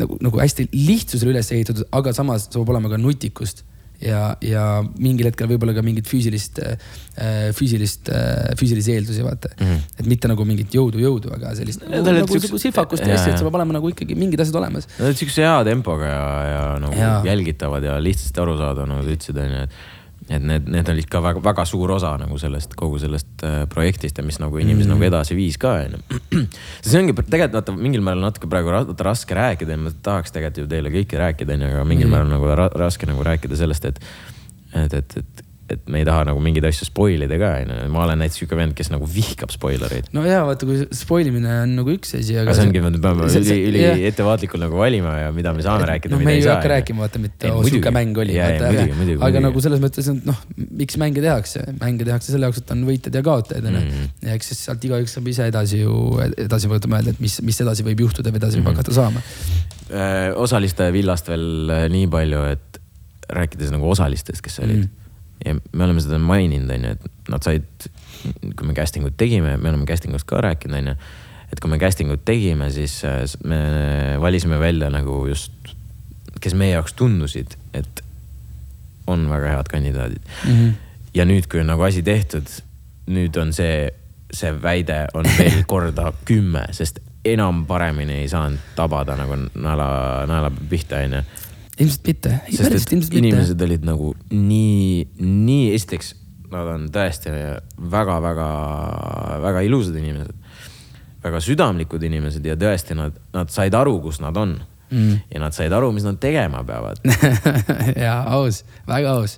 nagu, nagu hästi lihtsusele üles ehitatud, aga samas saab olema ka nutikust ja, ja mingil hetkel võib-olla ka mingit füüsilist, füüsilist, füüsilisi eeldusi vaata mm. -hmm. et mitte nagu mingit jõudu, jõudu, aga sellist Need nagu, nagu, nagu sihvakust ja hästi, et sul peab olema nagu ikkagi mingid asjad olemas. Nad olid siukse hea tempoga ja, ja nagu ja. jälgitavad ja lihtsasti arusaadav, nagu sa ütlesid, onju, et. Et need, need olid ka väga, väga suur osa nagu sellest, kogu sellest äh, projektist ja mis nagu inimesi mm. nagu edasi viis ka, onju. see ongi tegelikult vaata mingil määral natuke praegu ra raske rääkida ja ma tahaks tegelikult ju teile kõike rääkida, onju, aga mingil mm. määral nagu ra raske nagu rääkida sellest, et, et, et, et et me ei taha nagu mingeid asju spoil ida ka, onju. ma olen näiteks siuke vend, kes nagu vihkab spoilereid. no ja vaata, kui spoil imine on nagu üks asi, aga. aga see ongi, me peame üli üli jah. ettevaatlikult nagu valima ja mida me saame rääkida, noh, mida me ei ei hakka rääkima, vaata, mitte muidugi. sihuke mäng oli. Aga, muidugi, aga muidugi. nagu selles mõttes, et noh, miks mänge tehakse, mänge tehakse selle jaoks, et on võitjad ja kaotajad onju mm.. ja eks siis sealt igaüks saab ise edasi ju, edasi võtta mõelda, et mis, mis edasi võib juhtuda või edasi võib hakata saama. Äh, osaliste villast veel äh, nii palju, et rääkides nagu osalistest, kes olid mm. Ja me oleme seda maininud, onju, et nad said, kui me casting ut tegime, me oleme casting ust ka rääkinud, onju. et kui me casting ut tegime, siis äh, me valisime välja nagu just, kes meie jaoks tundusid, et on väga head kandidaadid mm. Mhm. ja nüüd, kui on nagu asi tehtud, nüüd on see, see väide on veel korda kümme, sest enam paremini ei saanud tabada nagu naela, naela pihta, onju. Ilmselt mitte, sest et ilmselt mitte. inimesed olid nagu nii, nii esiteks, nad on tõesti väga-väga-väga ilusad inimesed. väga südamlikud inimesed ja tõesti nad, nad said aru, kus nad on. Mm. ja nad said aru, mis nad tegema peavad ja aus, väga aus.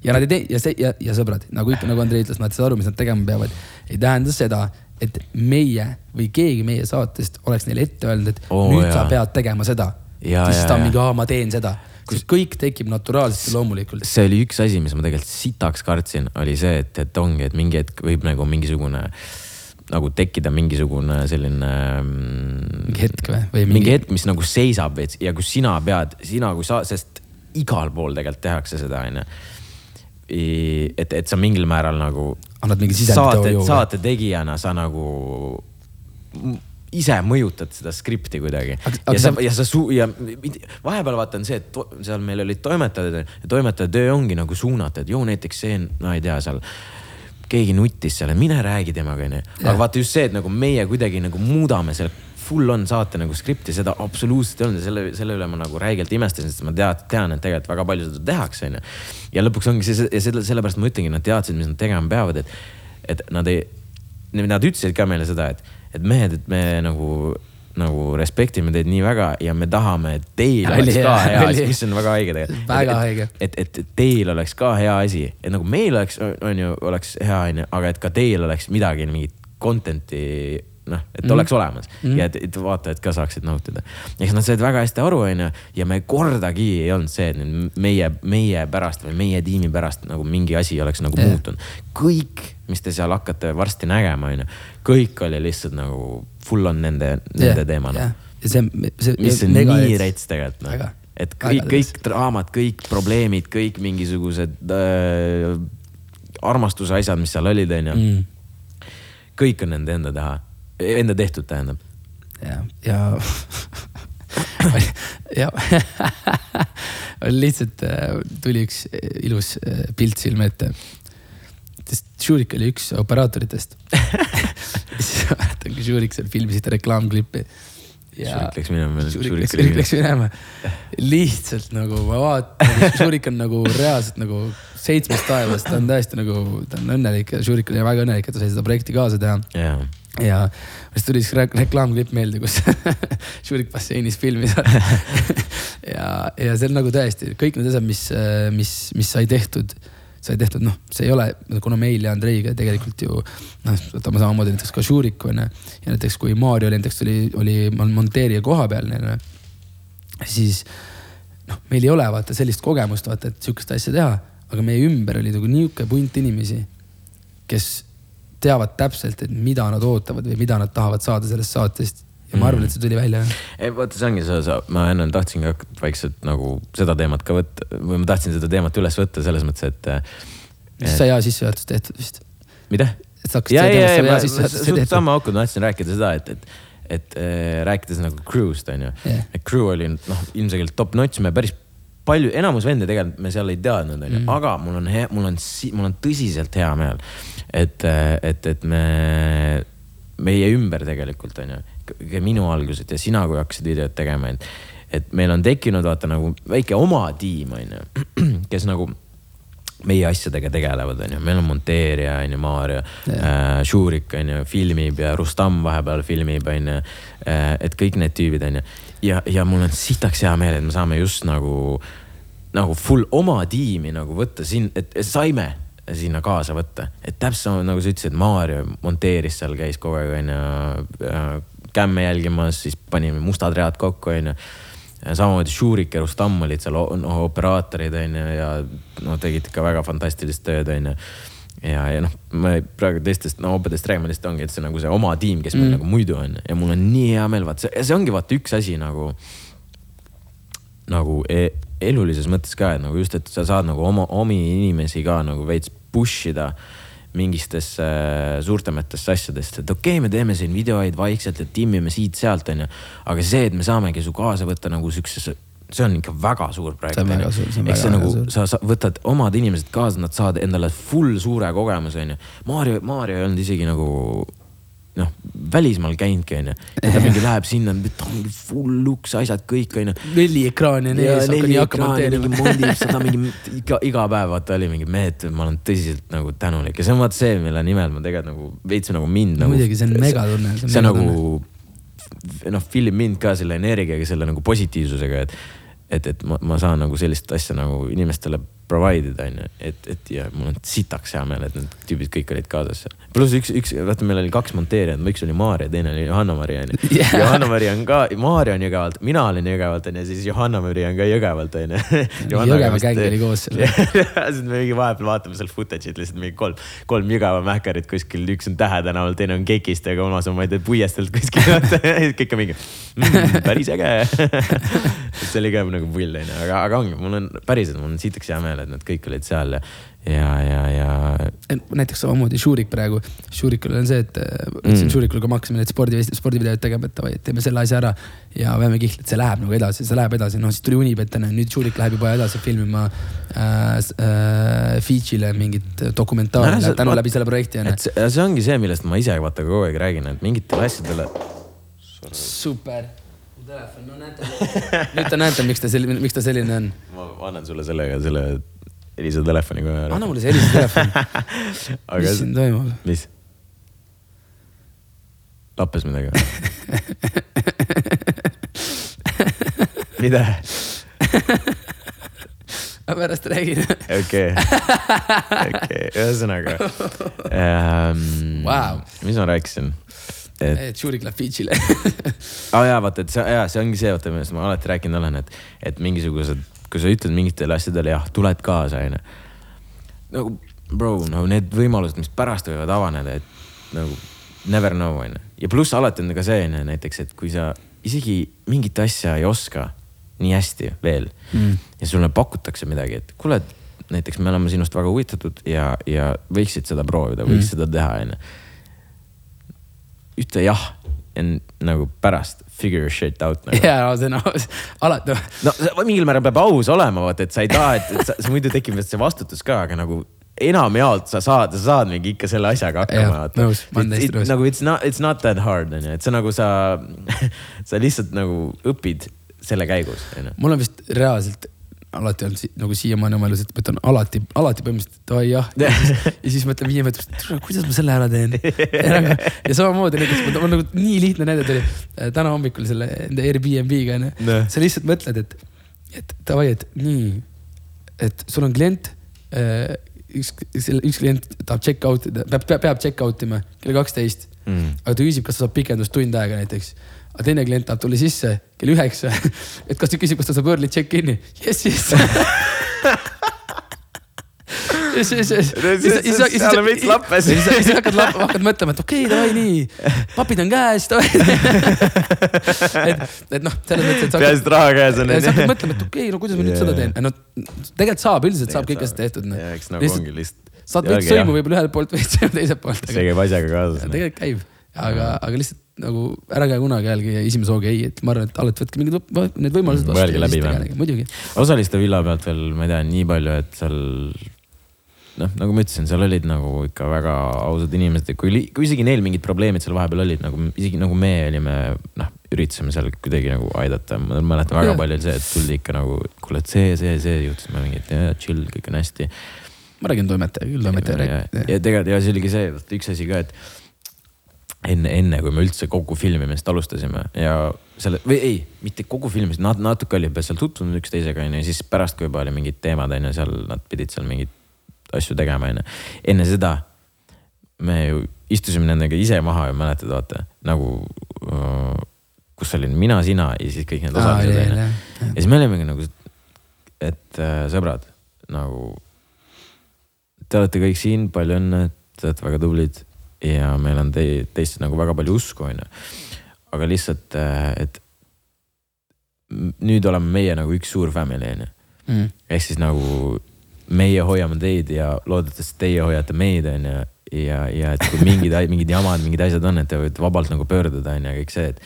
ja nad ei tee ja see ja, ja sõbrad, nagu ikka, nagu Andrei ütles, nad saavad aru, mis nad tegema peavad. ei tähenda seda, et meie või keegi meie saatest oleks neile ette öelnud, et Oo, nüüd jaa. sa pead tegema seda. Ja, siis ta on mingi, aa, ma teen seda. sest kõik tekib naturaalselt ja loomulikult. see oli üks asi, mis ma tegelikult sitaks kartsin, oli see, et, et ongi, et mingi hetk võib nagu mingisugune nagu tekkida mingisugune selline mm, mingi hetk või, või mingi, mingi hetk, mis nagu seisab veits ja kus sina pead, sina kui sa, sest igal pool tegelikult tehakse seda, onju. et, et sa mingil määral nagu annad mingi saate, sisendit. saate tegijana sa nagu ise mõjutad seda skripti kuidagi. Ja sa, ja sa suu- ja vahepeal vaata on see, et to, seal meil olid toimetajad ja toimetaja töö ongi nagu suunata, et joo näiteks see, no ei tea, seal keegi nuttis seal, mine räägi temaga onju. aga vaata just see, et nagu meie kuidagi nagu muudame selle full on saate nagu skripti, seda absoluutselt ei olnud ja selle, selle üle ma nagu räigelt imestasin, sest ma tead, tean, et tegelikult väga palju seda tehakse, onju. ja lõpuks ongi see, ja selle, sellepärast ma ütlengi, nad teadsid, mis nad tegema peavad, et, et nad ei, nad ütlesid ka meile seda, et, et mehed, et me nagu, nagu respektime teid nii väga ja me tahame, et teil oleks ka hea asi, mis on väga haige tegelikult. Väga haige. et, et, et teil oleks ka hea asi, et nagu meil oleks, on ju, oleks hea, onju, aga et ka teil oleks midagi, mingit content'i noh, et mm. oleks olemas mm. ja et, et vaatajad ka saaksid nautida. eks nad said väga hästi aru, onju, ja me kordagi ei olnud see, et meie, meie pärast või meie tiimi pärast nagu mingi asi oleks nagu yeah. muutunud. kõik, mis te seal hakkate varsti nägema, onju, kõik oli lihtsalt nagu full on nende, nende teema noh. ja see, see. mis on nii rets tegelikult noh. et kõik, kõik draamad, kõik probleemid, kõik mingisugused äh, armastuse asjad, mis seal olid, onju. mm. kõik on nende enda teha, enda tehtud, tähendab. ja, ja ja oli lihtsalt äh, tuli üks ilus äh, pilt silme ette. Sest Šurik oli üks operaatoritest. siis ma mäletan, kui Šurik seal filmis seda reklaamklippi. Šurik läks minema. Šurik läks, läks minema. lihtsalt nagu ma vaatan, Šurik on nagu reaalselt nagu seitsmest taevast, ta on täiesti nagu, ta on õnnelik ja Šurik oli väga õnnelik, et ta sai seda projekti kaasa teha jaa. ja siis tuli re- reklaamklipp meelde, kus Šurik basseinis filmis ja, ja see on nagu tõesti kõik need asjad, mis, mis, mis sai tehtud, sai tehtud, noh, see ei ole, kuna meil ja Andreiga tegelikult ju noh, võtame samamoodi näiteks ka Šuriku onju. ja näiteks kui Maarjo oli näiteks oli, oli monteerija koha peal onju. siis noh, meil ei ole vaata sellist kogemust, vaata, et sihukest asja teha, aga meie ümber oli nagu nihuke punt inimesi, kes teavad täpselt, et mida nad ootavad või mida nad tahavad saada sellest saatest. Ja ma arvan, et see tuli välja. ei vaata, see ongi see osa, ma enne tahtsingi hakata vaikselt nagu seda teemat ka võtta või ma tahtsin seda teemat üles võtta selles mõttes, et. siis sai hea sissejuhatus tehtud vist. mida? et sa hakkasid ja, ja, ja, ma suht sama auku ma tahtsin rääkida seda, et, et, et äh, rääkides nagu crew'st on ju Jah. et crew oli noh, ilmselgelt top notch, me päris palju, enamus vende tegelikult me seal ei teadnud, onju, Mm. aga mul on hea, mul on, mul on tõsiselt hea meel, et, et, et me, meie ümber tegelikult onju, minu algused ja sina, kui hakkasid videot tegema, et, et meil on tekkinud vaata nagu väike oma tiim onju, kes nagu meie asjadega tegelevad, onju, meil on monteerija, onju, Maarja äh,, Šurik, onju, filmib ja Rustam vahepeal filmib, onju. et kõik need tüübid, onju. ja, ja mul on sitaks hea meel, et me saame just nagu, nagu full oma tiimi nagu võtta siin, et saime sinna kaasa võtta. et täpselt nagu sa ütlesid, Maarja monteeris seal, käis kogu aeg, onju, kämme jälgimas, siis panime mustad read kokku, onju samamoodi Šurik ja Rustam olid seal no, operaatorid onju ja no tegid ikka väga fantastilist tööd onju. ja, ja noh, ma praegu teistest no obedest räägime, lihtsalt ongi, et see nagu see oma tiim, kes meil mm. nagu muidu on ja mul on nii hea meel, vaat see, see ongi vaata üks asi nagu. nagu e elulises mõttes ka, et nagu just, et sa saad nagu oma, omi inimesi ka nagu veits push ida mingitesse äh, suurtematesse asjadesse, et okei okay,, me teeme siin videoid vaikselt ja timmime siit-sealt, onju. aga see, et me saamegi su kaasa võtta nagu siuksesse, see on ikka väga suur projekt. See on väga suur, see on eks see väga nagu, suur. sa, sa võtad omad inimesed kaasa, nad saavad endale full suure kogemuse, onju. Maarja, Maarja ei olnud isegi nagu noh, välismaal käinudki, onju. ja ta mingi läheb sinna, ta on mingi full luks, asjad kõik, onju neli ekraani on ees, hakka nii hakkama teema. mondib seda mingi iga, iga päev vaata oli mingi mehed, ma olen tõsiselt nagu tänulik ja see on vaata see, mille nimel ma tegelikult nagu veits nagu mind nagu. muidugi, see on megatunne, see on nagu noh, film mind ka selle energiaga, selle nagu positiivsusega, et et, et ma, ma saan nagu sellist asja nagu inimestele provide ida, onju, et, et ja mul on sitaks hea meel, et need tüübid kõik olid kaasas seal. pluss üks, üks, vaata, meil oli kaks monteerijat, üks oli Maarja, teine oli Johanna-Mari onju yeah. Johanna-Mari on ka, Maarja on Jõgevalt, mina olin Jõgevalt onju, siis Johanna-Mari on ka Jõgevalt onju. Jõgeva gäng oli koos seal. siis me mingi vahepeal vaatame seal footage'it lihtsalt mingi kolm, kolm Jõgeva mähkarit kuskil, üks on Tähe tänaval, teine on Kekist ja kolmas on, ma ei tea, Puiestelt kuskil. kõik on mingi mm,, päris äge. see oli ka nagu pull onju, aga, aga ongi, mul on päriselt, mul on sitaks hea meel, et nad kõik olid seal ja, ja, ja, näiteks samamoodi Šurik praegu, Šurikul on see, et äh, Mm. Šurikule, kui me hakkasime neid spordi, spordivideoid tegema, et davai, teeme selle asja ära ja veame kihla, et see läheb nagu edasi, see läheb edasi, noh siis tuli Unibet onju, nüüd Šurik läheb juba edasi filmima äh, äh, Fidžile mingit dokumentaali No tänu läbi selle projekti et. see, see ongi see, millest ma ise vaata kogu aeg räägin, et mingitele asjadele. super. telefon, no näete, nüüd te näete, miks ta selline, miks ta selline on. Ma annan sulle sellega selle Elisa telefoni kohe ära. anna mulle see helise telefon, mis siin toimub? mis? lappes midagi või? mida? ma pärast räägin. okei, okei, ühesõnaga ähm, Vau. mis ma rääkisin? et et Šurik läheb Fidžile. aa oh, jaa, vaata, et see, jaa, see ongi see, vaata, millest ma alati rääkinud olen, et, et mingisugused, kui sa ütled mingitele asjadele jah, tuled kaasa, onju. nagu bro, no need võimalused, mis pärast võivad avaneda, et nagu never know, onju. ja pluss alati on ka see, onju, näiteks, et kui sa isegi mingit asja ei oska nii hästi veel mm. ja sulle pakutakse midagi, et kuule, et näiteks me oleme sinust väga huvitatud ja, ja võiksid seda proovida, võiks mm. seda teha, onju ütle jah nagu pärast figure shit out nagu.. jaa, see on aus, alati no mingil määral peab aus olema, vaata, et sa ei taha, et, et sa, sa muidu tekib see vastutus ka, aga nagu enamjaolt sa saad, sa saad mingi ikka selle asjaga hakkama. nõus, ma olen täiesti nõus. nagu it's not, it's not that hard on ju, et see nagu sa, sa lihtsalt nagu õpid selle käigus, mul on vist reaalselt alati olnud nagu siiamaani oma elus, et ma ütlen alati, alati põhimõtteliselt davai jah. ja siis mõtlen viie meetri pärast, kuidas ma selle ära teen. ja samamoodi näiteks, mul nagu nii lihtne näide tuli äh, täna hommikul selle enda Airbnb-ga onju sa lihtsalt mõtled, et, et davai, et nii, et sul on klient äh, üks, üks klient tahab check out ida, peab, peab, peab check out ima kell kaksteist Mm. aga ta küsib, kas ta saab pikendust tund aega näiteks. Aga teine klient tahab tulla sisse kell üheksa, et kas ta küsib, kas ta saab early check-in'i, jess, jess. ja siis, siis, siis, siis, seal on veits lappes. siis, siis hakkad, hakkad mõtlema, et okei okay,, davai nii, papid on käes, davai. et, et noh, selles mõttes, et peaasi, et raha käes on. ja sa hakkad mõtlema, et okei okay,, no kuidas ma nüüd Jaa. seda teen, no tegelikult saab, üldiselt saab kõik asjad tehtud. ja eks nagu ongi lihtsalt. saad veits sõimu võib-olla ühelt poolt, veits sõimu teiselt poolt. see käib asjaga kaasas. tegelikult käib, aga, aga lihtsalt nagu ära käi kunagi jällegi esimese hooga ei, et ma arvan, et alati võtke mingid need võimalused Mm, mõelge läbi vähemalt. muidugi, osaliste villa pealt veel, ma ei tea, nii palju, et seal noh, nagu ma ütlesin, seal olid nagu ikka väga ausad inimesed, kui, kui isegi neil mingid probleemid seal vahepeal olid nagu isegi nagu me olime, noh, üritasime seal kuidagi nagu aidata, ma mäletan väga Jaa. palju oli see, et tuldi ikka nagu, kuule, et see, see, see juhtus, ma mingi, et chill, kõik on hästi. ma räägin toimetaja, küll toimetaja ja, räägib. ja tegelikult ja see oligi see, üks asi ka, et enne, enne kui me üldse kogu filmimist alustasime ja selle või ei, mitte kogu filmimist, nad natuke olid seal tutvunud üksteisega onju siis pärast, kui juba oli mingid teemad onju, seal nad pidid seal mingeid asju tegema onju. enne seda me ju istusime nendega ise maha ju mäletad, vaata nagu kus olin mina, sina ja siis kõik need osalised onju. ja siis me olimegi nagu, et äh, sõbrad nagu. Te olete kõik siin, palju õnne, te olete väga tublid ja meil on teie, teist nagu väga palju usku, onju. aga lihtsalt, et m- nüüd oleme meie nagu üks suur family, onju. Mm. ehk siis nagu meie hoiame teid ja loodetavasti teie hoiate meid, onju. ja, ja et kui mingid, mingid jamad, mingid asjad on, et te võite vabalt nagu pöörduda, onju, kõik see, et.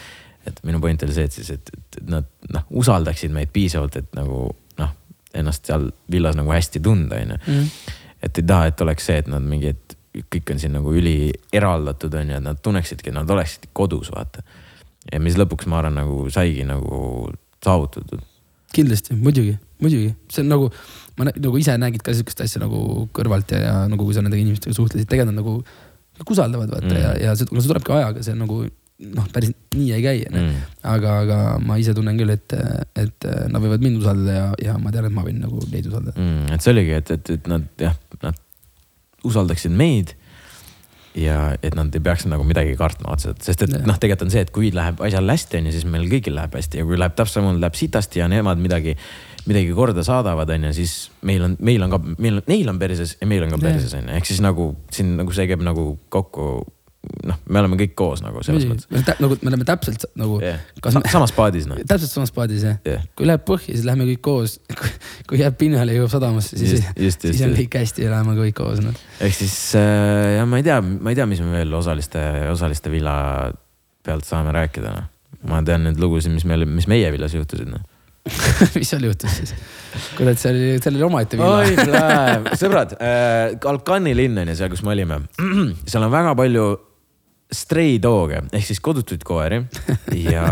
et minu point oli see, et siis, et, et et nad noh, usaldaksid meid piisavalt, et nagu noh, ennast seal villas nagu hästi tunda, onju. Mm. et ei taha, et oleks see, et nad mingi, et kõik on siin nagu üli eraldatud on ju, et nad tunneksidki, nad oleksid kodus, vaata. ja mis lõpuks ma arvan, nagu saigi nagu saavutatud. kindlasti, muidugi, muidugi, see on nagu, ma nagu ise nägid ka sihukest asja nagu kõrvalt ja, ja nagu kui sa nende inimestega suhtlesid, tegelikult nad nagu kõik usaldavad vaata Mm. ja, ja see, no see tulebki ajaga, see nagu noh, päris nii ei käi onju Mm. aga, aga ma ise tunnen küll, et, et nad võivad mind usaldada ja, ja ma tean, et ma võin nagu neid usaldada. mm,. et see oligi, et, et, et nad jah, usaldaksid meid ja et nad ei peaks nagu midagi kartma otseselt, sest et noh, tegelikult on see, et kui läheb asjal hästi, onju, siis meil kõigil läheb hästi. Ja kui läheb täpselt samamoodi läheb sitasti ja nemad midagi, midagi korda saadavad, onju, siis meil on, meil on ka, meil, neil on perses ja meil on ka perses, onju, ehk siis nagu siin nagu see käib nagu kokku. noh, me oleme kõik koos nagu selles mõttes. nagu me oleme täpselt nagu Yeah. me, samas paadis noh. täpselt samas paadis jah Jah. kui läheb põhja, siis lähme kõik koos. kui jääb pinnale, jõuab sadamasse, siis siis just, on kõik hästi ja läheme kõik koos noh. ehk siis äh, jah, ma ei tea, ma ei tea, mis me veel osaliste, osaliste villa pealt saame rääkida, noh. ma tean neid lugusid, mis meil, mis meie villas juhtusid, noh. mis seal juhtus siis? et seal oli, seal oli omaette villa. sõbrad äh,, Kalkani linn on ju seal, kus me olime. seal on väga palju stray dog'e ehk siis kodutuid koeri ja,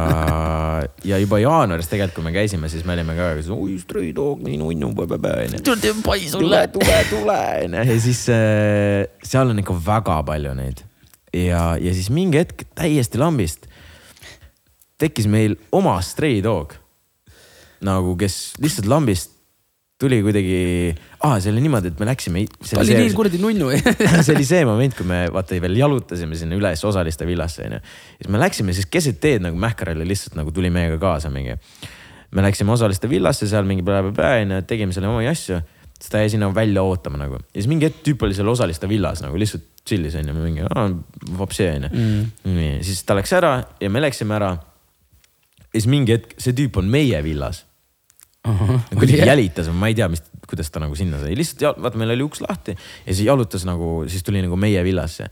ja juba jaanuaris tegelikult, kui me käisime, siis me olime ka, oi stray dog, nii nunnu, onju tule pai tule sulle., tule, tule onju ja siis äh, seal on ikka väga palju neid ja, ja siis mingi hetk täiesti lambist tekkis meil oma stray dog. nagu, kes lihtsalt lambist tuli kuidagi ah,, see oli niimoodi, et me läksime. ta oli nii kuradi nunnu. see oli see moment, kui me vaata veel jalutasime sinna üles osaliste villasse onju. siis me läksime siis keset teed nagu Mähkarale lihtsalt nagu tuli meiega kaasa mingi. me läksime osaliste villasse seal mingi plä-plä-plä onju, tegime seal omi asju. siis ta jäi sinna välja ootama nagu ja siis mingi hetk tüüp oli seal osaliste villas nagu lihtsalt chill'is onju, mingi vapsi onju. nii, siis ta läks ära ja me läksime ära. ja siis mingi hetk see tüüp on meie villas kuidagi jälitas, ma ei tea, mis, kuidas ta nagu sinna sai, lihtsalt ja, vaata, meil oli uks lahti ja siis jalutas nagu, siis tuli nagu meie villasse.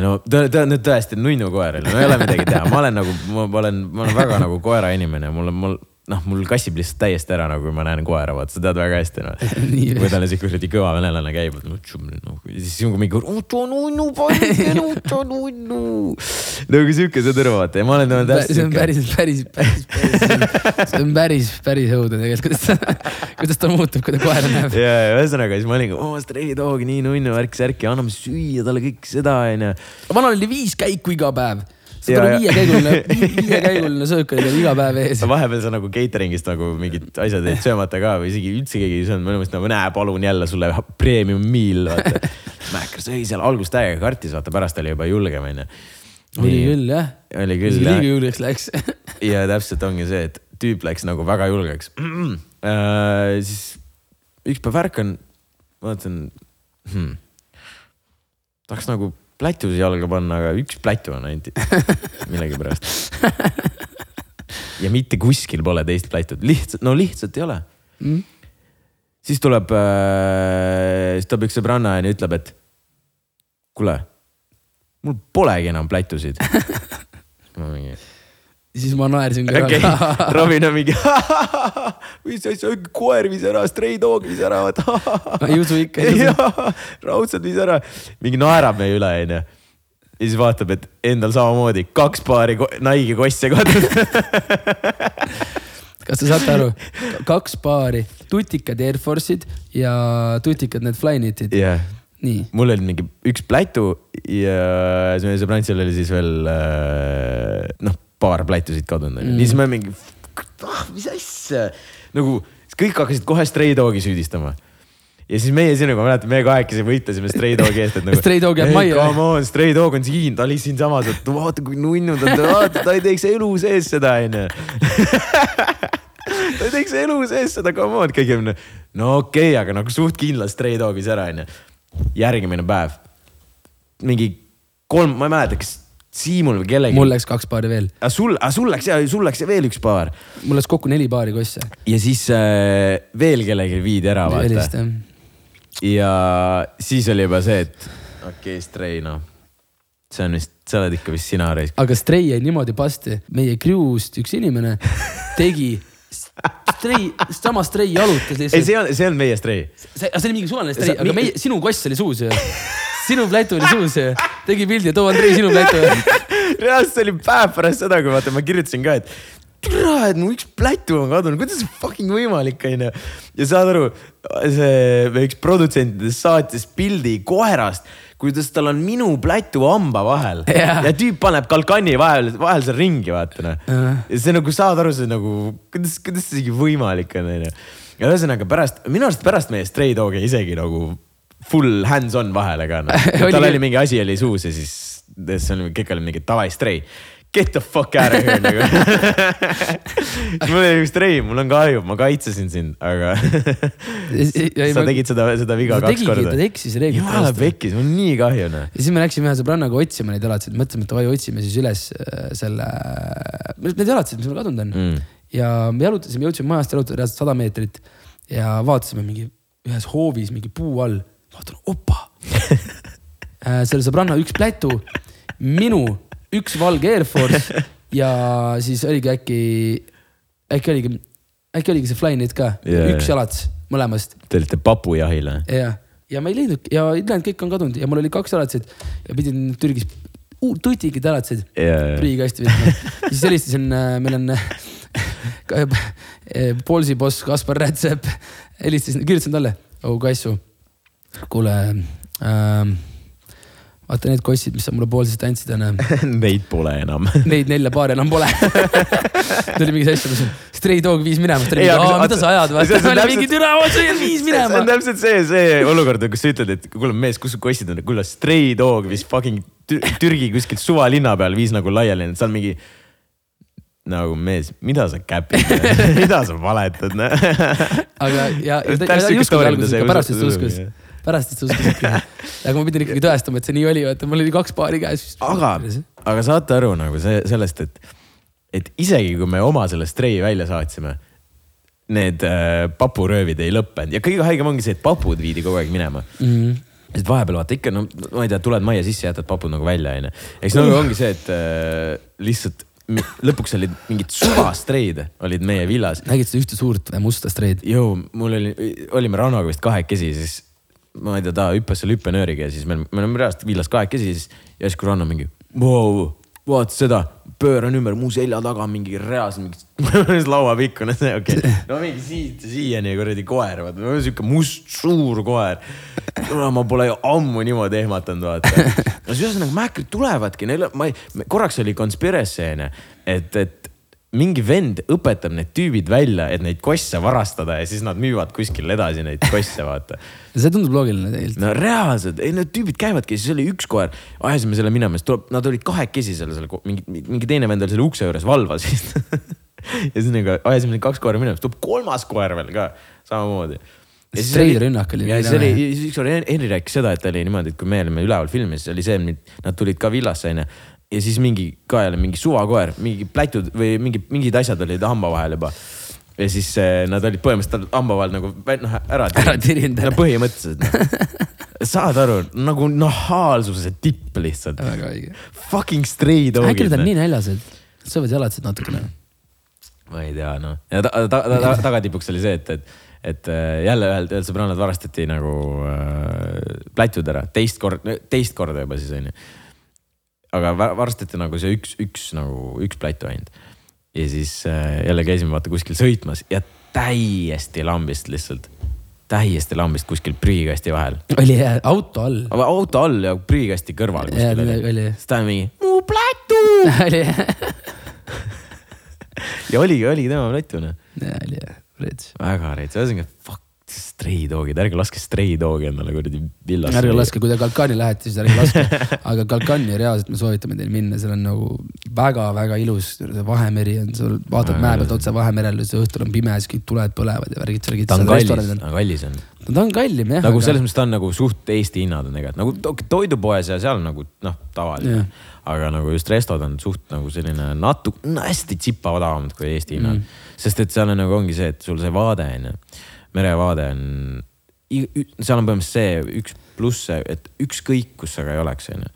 no ta, ta on nüüd tõesti nunnu koer no ei ole midagi teha, ma olen nagu, ma olen, ma olen väga nagu koera inimene, mul on, mul noh, mul kassib lihtsalt täiesti ära nagu, ma näen koera, vaata sa tead väga hästi noh. Kui tal on siuke kuradi kõva venelane käib, no siis on mingi nunnu, otso nunnu. nagu siuke see tõrv vaata ja ma olen temaga täpselt see on päris, päris, päris, päris, see on päris, päris õudne tegelikult, kuidas ta, kuidas ta muutub, kui ta koera näeb. ja, ja ühesõnaga siis ma olingi, oo stray dog, nii nunnu, värk-särki, anname süüa talle kõik seda onju. vanal oli viis käiku iga päev. Ja. viiekäiguline, viiekäiguline söök oli tal iga päev ees. vahepeal sa nagu catering'ist nagu mingid asjad jäid söömata ka või isegi üldse keegi ei söönud, me olime siis nagu näe, palun jälle sulle premium meal, vaata. Mäkker sõi seal alguses täiega kartis, vaata pärast oli juba julgem onju. oli küll jah. oli küll liiga jah. julgeks läks. ja täpselt ongi see, et tüüp läks nagu väga julgeks äh,. siis üks päev ärkan, vaatan hmm,. tahaks nagu plätus jalga panna, aga üks plätu on ainult millegipärast. ja mitte kuskil pole teist plätut, lihtsalt, no lihtsalt ei ole Mm. siis tuleb äh,, siis tuleb üks sõbranna ja ütleb, et kuule, mul polegi enam plätusid. ma mingi siis ma naersin kõrval okay. Robin on mingi, mis asja, koer viis ära, stray dog viis ära, vaata. ma ei usu ikka, raudselt viis ära, mingi naerab meie üle, onju. ja siis vaatab, et endal samamoodi kaks paari ko Nike'i kosse kodus. kas te saate aru, kaks paari tutikad Air Force'id ja tutikad need Flyknitid, jah, nii. mul oli mingi üks plätu ja siis meie sõbrantsil oli siis veel äh, noh, paar plätusid kadunud onju Mm. mm.. siis me mingi, ah mis asja, nagu kõik hakkasid kohe stray dog'i süüdistama ja siis meie sinuga, mäletad, me kahekesi võitlesime Stray Dogi eest, et nagu. Stray Dog jääb majja. Come on, Stray Dog on siin, ta oli siinsamas, et vaata kui nunnu ta on, vaata ta ei teeks elu sees seda onju. ta ei teeks elu sees seda, come on, kõik on, no okei okay,, aga nagu suht kindlalt Stray Dogis ära onju. järgmine päev, mingi kolm, ma ei mäleta, kas Siimul või kellelgi. mul läks kaks paari veel, aga sul, aga sul läks ja sul läks veel üks paar mul läks kokku neli paari kosse. ja siis äh, veel kellelgi viidi ära vaata sellist jah. ja siis oli juba see, et okei okay,, Stray noh, see on vist, sa oled ikka vist sina raisk. aga Stray jäi niimoodi pasti, meie crew'st üks inimene tegi Stray, sama Stray jalutas ei, lihtsalt. see on, see on meie Stray. see, see oli mingi suvaline Stray, aga meie, sinu koss oli suus ju. sinu plätu oli suus ju, tegi pildi, too Andrei sinu plätu. reaalselt see oli päev pärast seda, kui vaata, ma kirjutasin ka, et türa, et mu üks plätu on kadunud, kuidas see fucking võimalik on ju. ja saad aru, see üks produtsentidest saatis pildi koerast, kuidas tal on minu plätu hamba vahel Jah. ja tüüp paneb kalkani vahel, vahel seal ringi vaata noh. Jah. ja see nagu saad aru, see nagu, kuidas, kuidas see isegi võimalik on, onju. ja ühesõnaga pärast, minu arust pärast meie Stray Dogi isegi nagu full hands on vahele ka no.. Tal oli mingi asi oli suus ja siis, see oli, kõik oli mingi davai Stray. Get the fuck out of here nagu. mul oli nagu Stray, mul on kahju, ma kaitsesin sind, aga sa tegid seda, seda viga kaks tegigi, korda ta. eksis reeglite jumala vastu. pekkis, mul nii kahju noh. ja siis me läksime ühe sõbrannaga otsima neid jalasid, mõtlesime, et davai, otsime siis üles äh, selle, need jalasid, mis mul kadunud on Mm. ja me jalutasime, jõudsime majast jalutada reaalselt sada meetrit ja vaatasime mingi ühes hoovis mingi puu all, vaatan, opa. selle sõbranna üks plätu, minu üks valge Air Force ja siis oligi äkki, äkki oligi, äkki oligi see Flynet ka yeah,, üks jalats mõlemast Te olite papujahil või? ja, ja ma ei leidnud ja ülejäänud kõik on kadunud ja mul oli kaks jalatsit ja pidin Türgis tutikid jalatsid Jaa. prügikasti võtma. siis helistasin, meil on äh, Polsi boss Kaspar Rätsep, helistasin, kirjutasin talle, oh Kassu, kuule ähm,. vaata need kossid, mis sa mulle poolsest andsid, onju, Neid pole enam. neid nelja paari enam pole. tuli mingi sassi, ma ütlesin, Stray Dog viis minema, ta oli mingi, see- mida sa ajad, see- see vaata, on oli mingi türa, see viis see minema on. täpselt see, see olukord, kus sa ütled, et kuule mees, kus su kossid on, kuule Stray Dog viis fucking Tür- Türgi kuskilt suvalinna peal viis nagu laiali, see on mingi. nagu mees, mida sa käpid, mida sa valetad, aga, ja, ja ta Täpselt ta ei siuke uskunud story, mida alguses sa ei ikka, pärast siis ta usu- uskus jah.. Pärast siis ta uskus ikka. aga ma pidin ikkagi tõestama, et see nii oli, vaata mul oli kaks paari käes. aga, aga saate aru nagu see sellest, et, et isegi kui me oma selle Stray välja saatsime, need äh, papuröövid ei lõppenud ja kõige haigem ongi see, et papud viidi kogu aeg minema mm.. sest vahepeal vaata ikka no ma ei tea, tuled majja sisse, jätad papud nagu välja onju. eks nagu ongi see, et äh, lihtsalt lõpuks olid mingid suvastreid olid meie villas. nägid seda ühte suurt musta streid? jõu, mul oli, olime Rannoga vist kahekesi, siis ma ei tea, ta hüppas seal hüppenööriga ja siis me, me oleme reaalselt villas kahekesi, siis järsku Ranno mingi wow,, vaata seda, pööran ümber, mu selja taga on mingi reaalselt mingi lauapikkune see, okei okay.. no mingi siit ja siiani kuradi koer, vaata, sihuke must suur koer. ma pole ju ammu niimoodi ehmatanud, vaata. no siis ühesõnaga mähkrid tulevadki, neil, ma ei, korraks oli conspiracy onju, et, et mingi vend õpetab need tüübid välja, et neid kosse varastada ja siis nad müüvad kuskil edasi neid kosse, vaata. see tundub loogiline tegelikult. no reaalselt, ei need tüübid käivadki, siis oli üks koer, ajasime selle minema, siis tuleb, nad olid kahekesi seal, seal mingi, mingi teine vend oli selle ukse juures, valvas ja siis nagu ajasime need kaks koera minema, siis tuleb kolmas koer veel ka samamoodi. Stray rünnak oli ja siis oli, siis ükskord Henri rääkis seda, et oli niimoodi, et kui me olime üleval filmis, oli see, nad tulid ka villasse onju. Ja siis mingi ka jälle mingi suvakoer, mingi plätud või mingi, mingid asjad olid hamba vahel juba. ja siis eh, nad olid põhimõtteliselt hamba vahel nagu noh ära tirinud. no põhimõtteliselt no.. saad aru, nagu nahaalsuse tipp lihtsalt. väga õige. Fucking stray dog'id. äkki nad on nii näljased, söövad jalatsid natukene. ma ei tea, noh. ja ta, ta, ta, ta, tagatipuks oli see, et, et, et äh, jälle ühelt, ühelt sõbrannalt varastati nagu äh, plätud ära, teist korda, teist korda juba siis onju. Aga va- varastati nagu see üks, üks nagu üks plätu ainult. ja siis äh, jälle käisime vaata kuskil sõitmas ja täiesti lambist lihtsalt, täiesti lambist kuskil prügikasti vahel. oli jah, auto all. auto all ja prügikasti kõrval kuskil oli- oli siis ta mingi mu plätu oli jah, ja oligi, oligi tema plätu noh oli jah, rets. väga rets, ühesõnaga fuck stray dog'id, ärge laske stray dog'i endale kuradi villasse. ärge laske, kui te Kalkani lähete, siis ärge laske. aga Kalkani reaalselt me soovitame teil minna, seal on nagu väga-väga ilus, Vahemeri on, sul vaatad mäe pealt otse Vahemerele, siis õhtul on pime, siis kõik tuled põlevad ja värgid, värgid. ta on kallis, kallis on. ta on kallim jah. nagu selles mõttes ta on nagu suht Eesti hinnad on tegelikult nagu to- toidupoes ja seal nagu noh, tavaline Jah.. aga nagu just restod on suht nagu selline natuke, hästi tsipa odavamad kui Eesti hinnad mm.. sest et seal on nagu ongi see, et sul see vaade on ju, merevaade on, seal on põhimõtteliselt see üks pluss, et ükskõik kus sa ka ei oleks, on ju.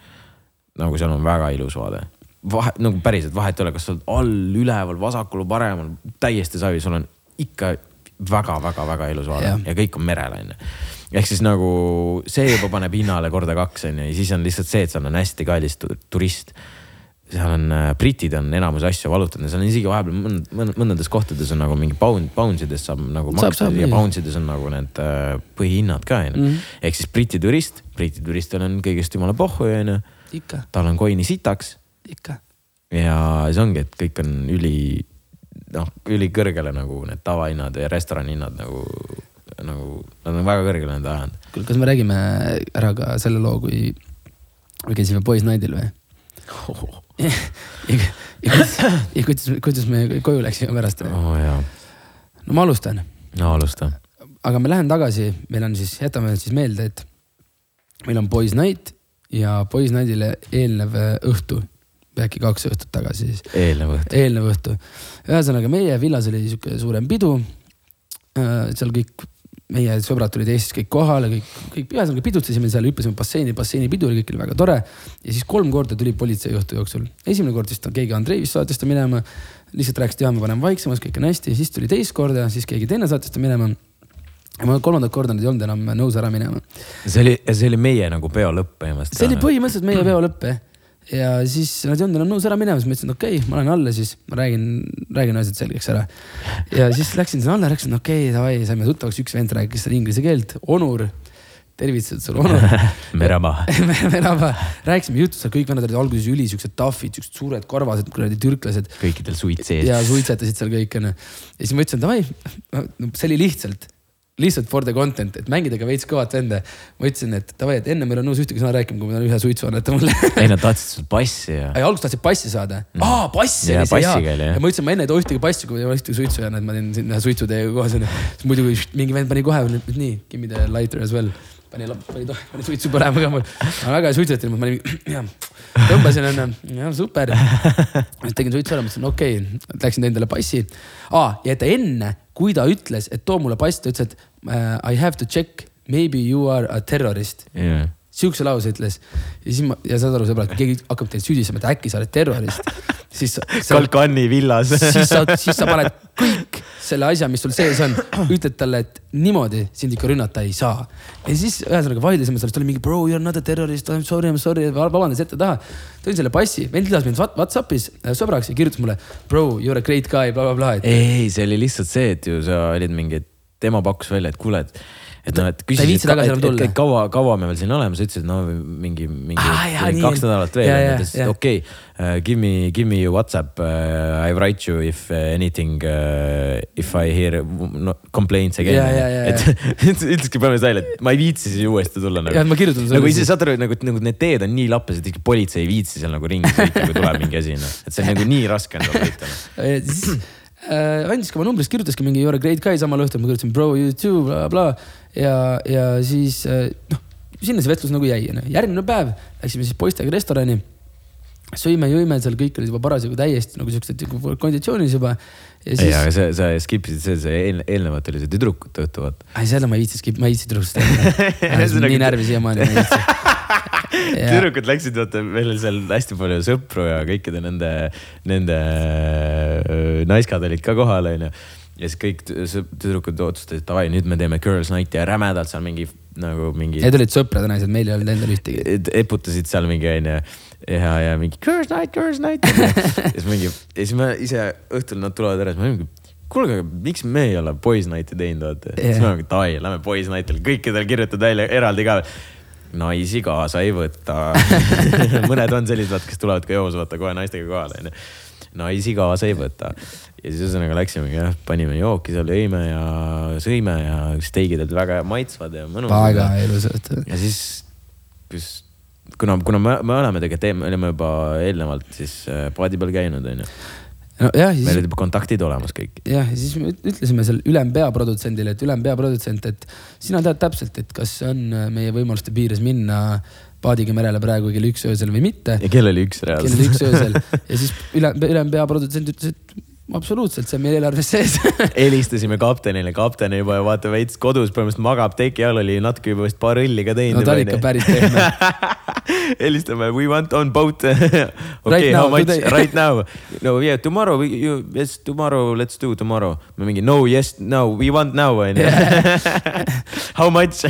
nagu seal on väga ilus vaade. vahe, nagu päriselt vahet ei ole, kas sa oled all, üleval, vasakul, paremal, täiesti savi, sul on ikka väga-väga-väga ilus vaade Jah. ja kõik on merel, onju. ehk siis nagu see juba paneb hinnale korda kaks, onju, ja siis on lihtsalt see, et seal on hästi kallis tu- turist. Seal on äh, britid on enamus asju valutanud ja seal on isegi vahepeal mõnd, mõnd, mõndades kohtades on nagu mingi pound, pounds ides saab nagu maksta ja nii. pounds ides on nagu need äh, põhihinnad ka onju Mhm. ehk siis briti turist, briti turistil on kõigest jumala pohhu onju, tal on coin'i sitaks ja see ongi, et kõik on üli noh, ülikõrgele nagu need tavahinnad ja restorani hinnad nagu, nagu nad on väga kõrgele need ajanud. kuule, kas me räägime ära ka selle loo, kui me käisime Boys Night'il või? Ja, ja, kuidas, ja kuidas, kuidas me koju läksime pärast? oh, no ma alustan, no alusta. aga me lähen tagasi, meil on siis, jätame siis meelde, et meil on Boys Night ja Boys Night'ile eelnev äh, õhtu, äkki kaks õhtut tagasi siis, eelnev õhtu. eelnev õhtu. ühesõnaga meie villas oli sihuke suurem pidu. seal kõik meie sõbrad tulid Eestist kõik kohale, kõik, kõik ühesõnaga pidutasime seal, hüppasime basseini, basseini pidu oli, kõik oli väga tore. ja siis kolm korda tuli politsei õhtu jooksul. esimene kord vist keegi Andreevist saatis ta minema, lihtsalt rääkis, et jaa, me paneme vaiksemaks, kõik on hästi, siis tuli teist korda, siis keegi teine saatis ta minema. ja ma kolmandat korda nüüd ei olnud enam nõus ära minema. see oli, see oli meie nagu peo lõpp põhimõtteliselt. see oli põhimõtteliselt meie peo lõpp jah. Ja siis nad ei olnud enam nõus ära minema, siis ma ütlesin, okei okay,, ma lähen alla siis, ma räägin, räägin asjad selgeks ära. ja siis läksin sinna alla, rääkisin, okei okay,, davai, saime tuttavaks, üks vend rääkis seal inglise keelt, Onur. tervitused sulle, Onur. Meremaa. Meraba, rääkisime juttu seal, kõik vennad olid alguses üli siuksed tahvid, siuksed suured karvased kuradi türklased kõikidel suid sees. ja suitsetasid seal kõik onju. ja siis ma ütlesin davai, see oli lihtsalt, lihtsalt for the content, et mängida ka veits kõvat venda. ma ütlesin, et davai, et enne meil on nõus ühtegi sõna rääkima, kui ma tahan ühe suitsu anneta mulle ei, nad tahtsid sul passi ja. ei, alguses tahtsid passi saada mm.. aa, pass oli see jaa. ja ma ütlesin, ma enne ei too ühtegi passi, kui ma ei ühtegi suitsu jäänud, ma teen ühe suitsu teiega koos onju. siis muidugi mingi vend pani kohe, nii, give me the lighter as well. pani, pani, pani suitsu põlema ka mul. ma väga ei suitsetanud, ma jah, tõmbasin onju, jah super. tegin suitsu ära, mõtlesin okei okay., läksin tõin talle passi. aa, ja et enne, kui ta ütles, et too mulle pass, ta ütles, et uh, I have to check, maybe you are a terrorist yeah.. sihukese lause ütles ja siis ma ja saad aru, sõbrad, kui keegi hakkab teid süüdistama, et äkki sa oled terrorist, siis Kalkani villas. siis sa, siis sa paned kõik selle asja, mis sul sees on, ütled talle, et niimoodi sind ikka rünnata ei saa. ja siis ühesõnaga vaidlesime sellest, oli mingi bro, you are not a terrorist, I m sorry, I m sorry, vabandas ette-taha. tõin selle passi, vend lidas mind What- Whatsappis äh, sõbraks ja kirjutas mulle, bro, you are a great guy bla,, blablabla, et ei, see oli lihtsalt see, et ju sa olid mingi, tema pakkus välja, et kuule, et, et noh, et ei viitsi tagasi enam tulla. kaua, kaua me veel siin oleme, sa ütlesid, no mingi, mingi jaa, mingi nii. kaks nädalat veel Jaa, ja jaa, ta ütles, jaa. et okei okay,, give me, give me your Whatsapp uh,, I write you if uh, anything uh,, if I hear no, complaints again jaa, et ütleski põhimõtteliselt välja, et ma ei viitsi siis uuesti tulla nagu ja ma kirjutan sulle nagu ise. saad aru, nagu, nagu need teed on nii lappes, et isegi politsei ei viitsi seal nagu ringi sõita, kui tuleb mingi asi, noh. et see on nagu nii raske on seal sõita. Äh, andis ka oma numbrist, kirjutaski mingi you are a great guy samal õhtul, ma kirjutasin bro you too bla,, blablabla. ja, ja siis äh, noh, sinna see vestlus nagu jäi, onju. järgmine päev läksime siis poistega restorani. sõime, jõime seal, kõik olid juba parasjagu täiesti nagu siuksed nagu konditsioonis juba. ja ei, siis, aga sa, sa skip isid see, see eel, eelnevalt oli see tüdrukute õhtu, vaata. ei seda ma ei viitsi skip, ma ei viitsi tüdrukust rääkida. nii närvi siiamaani, ma ei viitsi. tüdrukud läksid, vaata, meil oli seal hästi palju sõpru ja kõikide nende, nende naiskad olid ka kohal, onju. ja siis kõik tüdrukud otsustasid, davai, nüüd me teeme girls night'i ja rämedalt seal mingi nagu mingi. Need olid sõprade naised, meil ei olnud endal ühtegi. eputasid seal mingi onju ja, ja mingi girls night, girls night. ja siis mingi, ja siis ma ise õhtul nad tulevad ära, siis ma mingi kuulge, aga miks me ei ole boys night'i teinud, vaata yeah.. siis ma mingi davai, lähme boys night'ile, kõikidel kirjutad välja eraldi ka. naisi kaasa ei võta mõned on sellised, vaata, kes tulevad ka joos, vaata kohe naistega kohale onju. naisi kaasa ei võta ja siis ühesõnaga läksimegi jah, panime jooki seal, jõime ja sõime ja steigid olid väga maitsvad ja mõnusad. väga ilusad. ja siis, kus, kuna, kuna me, me oleme tegelikult, me olime juba eelnevalt siis äh, paadi peal käinud, onju. nojah, meil siis olid juba kontaktid olemas kõik. jah, ja siis me üt- ütlesime seal ülempeaprodutsendile, et ülempeaprodutsent, et sina tead täpselt, et kas on äh, meie võimaluste piires minna paadiga merele praegu kell üks öösel või mitte. ja kell oli üks kell oli reaalselt. üks öösel ja siis üle, ülempeaprodutsent ütles, et absoluutselt, see on meil eelarves sees helistasime kaptenile, kapten juba vaata veits kodus põhimõtteliselt magab teki all, oli natuke juba vist paar õlli ka teinud. no ta on ikka päris pehme. helistame, we want on boat okay,. Right now, how much today. right now? no yeah tomorrow, yes tomorrow, let's do tomorrow. me mingi no yes no we want now onju. How much?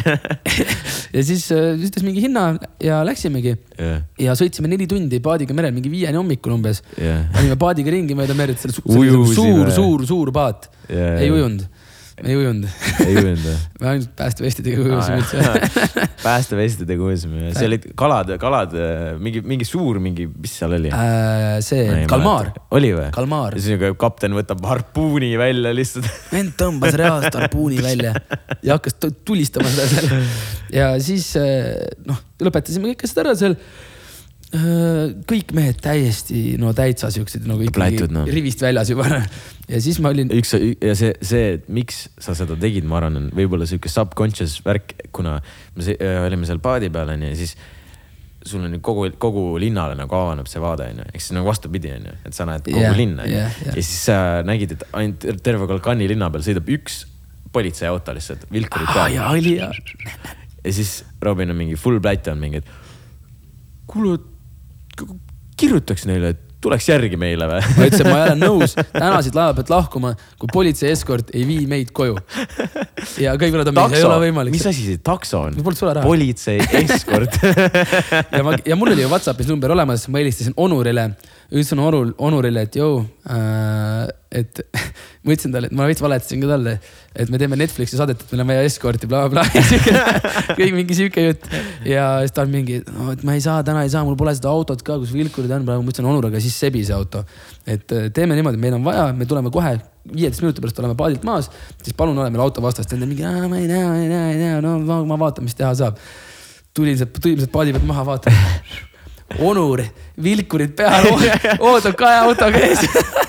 ja siis äh, ütles mingi hinna ja läksimegi jah, ja sõitsime neli tundi paadiga merel, mingi viieni hommikul umbes. jah, olime paadiga ringi mööda merd, seal su- Ujusime. suur, suur, suur paat. Jaa, ei ujunud, ei ujunud. ei ujunud või? me ainult päästevestidega ujusime üldse. päästevestidega ujusime, see olid kalad, kalad, mingi, mingi suur, mingi, mis seal oli? Äh, see kalmaar, oli või? kalmaar. ja siis kapten võtab harpuuni välja lihtsalt. vend tõmbas reaalselt harpuuni välja ja hakkas tu- tulistama seda seal. ja siis äh, noh, lõpetasime kõik asjad ära seal. Kõik mehed täiesti no täitsa siuksed nagu ikkagi noh. rivist väljas juba. ja siis ma olin, üks ja see, see, et miks sa seda tegid, ma arvan, on võib-olla sihuke subconscious värk, kuna me se- äh, olime seal paadi peal onju ja siis sul on kogu, kogu linnale nagu avaneb see vaade onju, ehk siis nagu vastupidi onju, et sa näed kogu yeah, linna yeah, jah. ja siis sa nägid, et ainult terve Kalkani linna peal sõidab üks politseiauto lihtsalt, vilkurid peal ja oli ja. ja siis Robin on mingi full plätt on mingi, et kuule, kirjutaks neile, et tuleks järgi meile või? ma ütlesin, ma ei ole nõus täna siit laeva pealt lahkuma, kui politsei eskort ei vii meid koju. ja kõik vennad on ei ole võimalik mis. asi see takso on Mul polnud sularaha. politsei eskort ja ma, ja mul oli ju Whatsappis number olemas, ma helistasin Onurile, ütlesin Onul, Onurile, et jõu äh,, et ma ütlesin talle, et ma veits valetasin ka talle, et me teeme Netflixi saadet, et meil on vaja eskorti bla,, blablabla. kõik mingi sihuke jutt ja siis ta on mingi no,, et ma ei saa, täna ei saa, mul pole seda autot ka, kus vilkurid on, praegu ma ütlesin Onur, aga siis sebi see auto. et äh, teeme niimoodi, meil on vaja, me tuleme kohe viieteist minuti pärast oleme paadilt maas, siis palun ole meil auto vastas, ta on mingi, ma ei näe, ma ei näe, ei näe, no ma, ma vaatan, mis teha saab tulin sealt, tulin sealt paadi pealt maha, vaatan. Onur, vilkurid peal, ootab kahe autoga ees.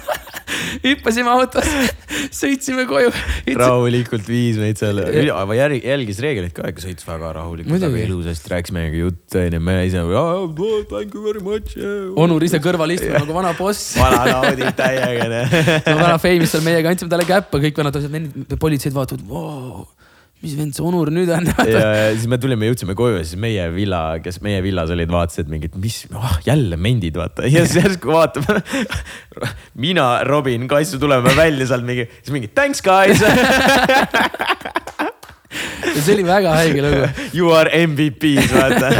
hüppasime autosse, sõitsime koju. rahulikult viis meid seal, järg, jälgis reegleid ka ikka, sõits väga rahulikult, väga ilusasti, rääkis meiega juttu onju, me ise thank you very much. Onur ise kõrval istub nagu vana boss. vana naudib täiega no vana feimis seal meiega, andsime talle käppa, kõik vennad, vennid, politseid vaatavad wow,, mis vend see Onur nüüd on. ja, ja siis me tulime, jõudsime koju ja siis meie villa, kes meie villas olid, vaatasid mingit, mis oh,, jälle mendid, vaata. ja siis järsku vaatame. mina, Robin, Kaisu tuleme välja sealt mingi, siis mingi thanks guys see oli väga haige lugu. You are MVP-s, vaata.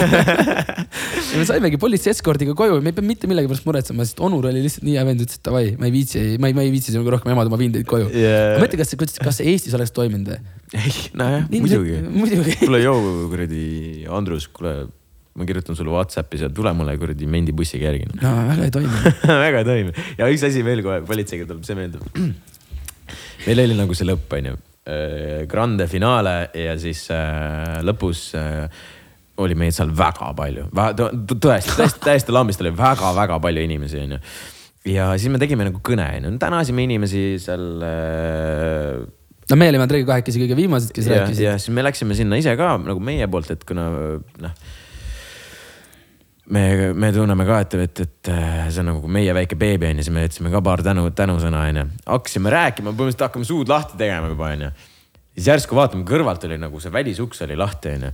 ja me saimegi politsei eskordiga koju, me ei pea mitte millegi pärast muretsema, sest Onur oli lihtsalt nii hea vend, ütles, et davai, ma ei viitsi, ma ei, ma ei viitsi sinuga rohkem jamada, ma viin teid koju Yeah. ma mõtlen, kas see, kas see Eestis oleks toiminud või? ei, nojah, muidugi. muidugi. kuule, joo, kuradi Andrus, kuule, ma kirjutan sulle Whatsappis ja tule mulle kuradi mendibussiga järgi. no väga ei toimi. väga ei toimi ja üks asi veel kohe politseiga tuleb see meelde. meil oli nagu see lõpp, onju, grande finaale ja siis äh, lõpus äh, oli meid seal väga palju, tõesti, täiesti, täiesti lambist oli väga-väga palju inimesi, onju. ja siis me tegime nagu kõne, onju, tänasime inimesi seal äh, no me olime Andreiga kahekesi kõige viimased, kes rääkisid. ja siis me läksime sinna ise ka nagu meie poolt, et kuna noh. me, me tunneme ka, et, et, et äh, see on nagu meie väike beebi on ju, siis me ütlesime ka paar tänu, tänusõna on ju. hakkasime rääkima, põhimõtteliselt hakkame suud lahti tegema juba on ju. siis järsku vaatame kõrvalt oli nagu see välisuks oli lahti on ju.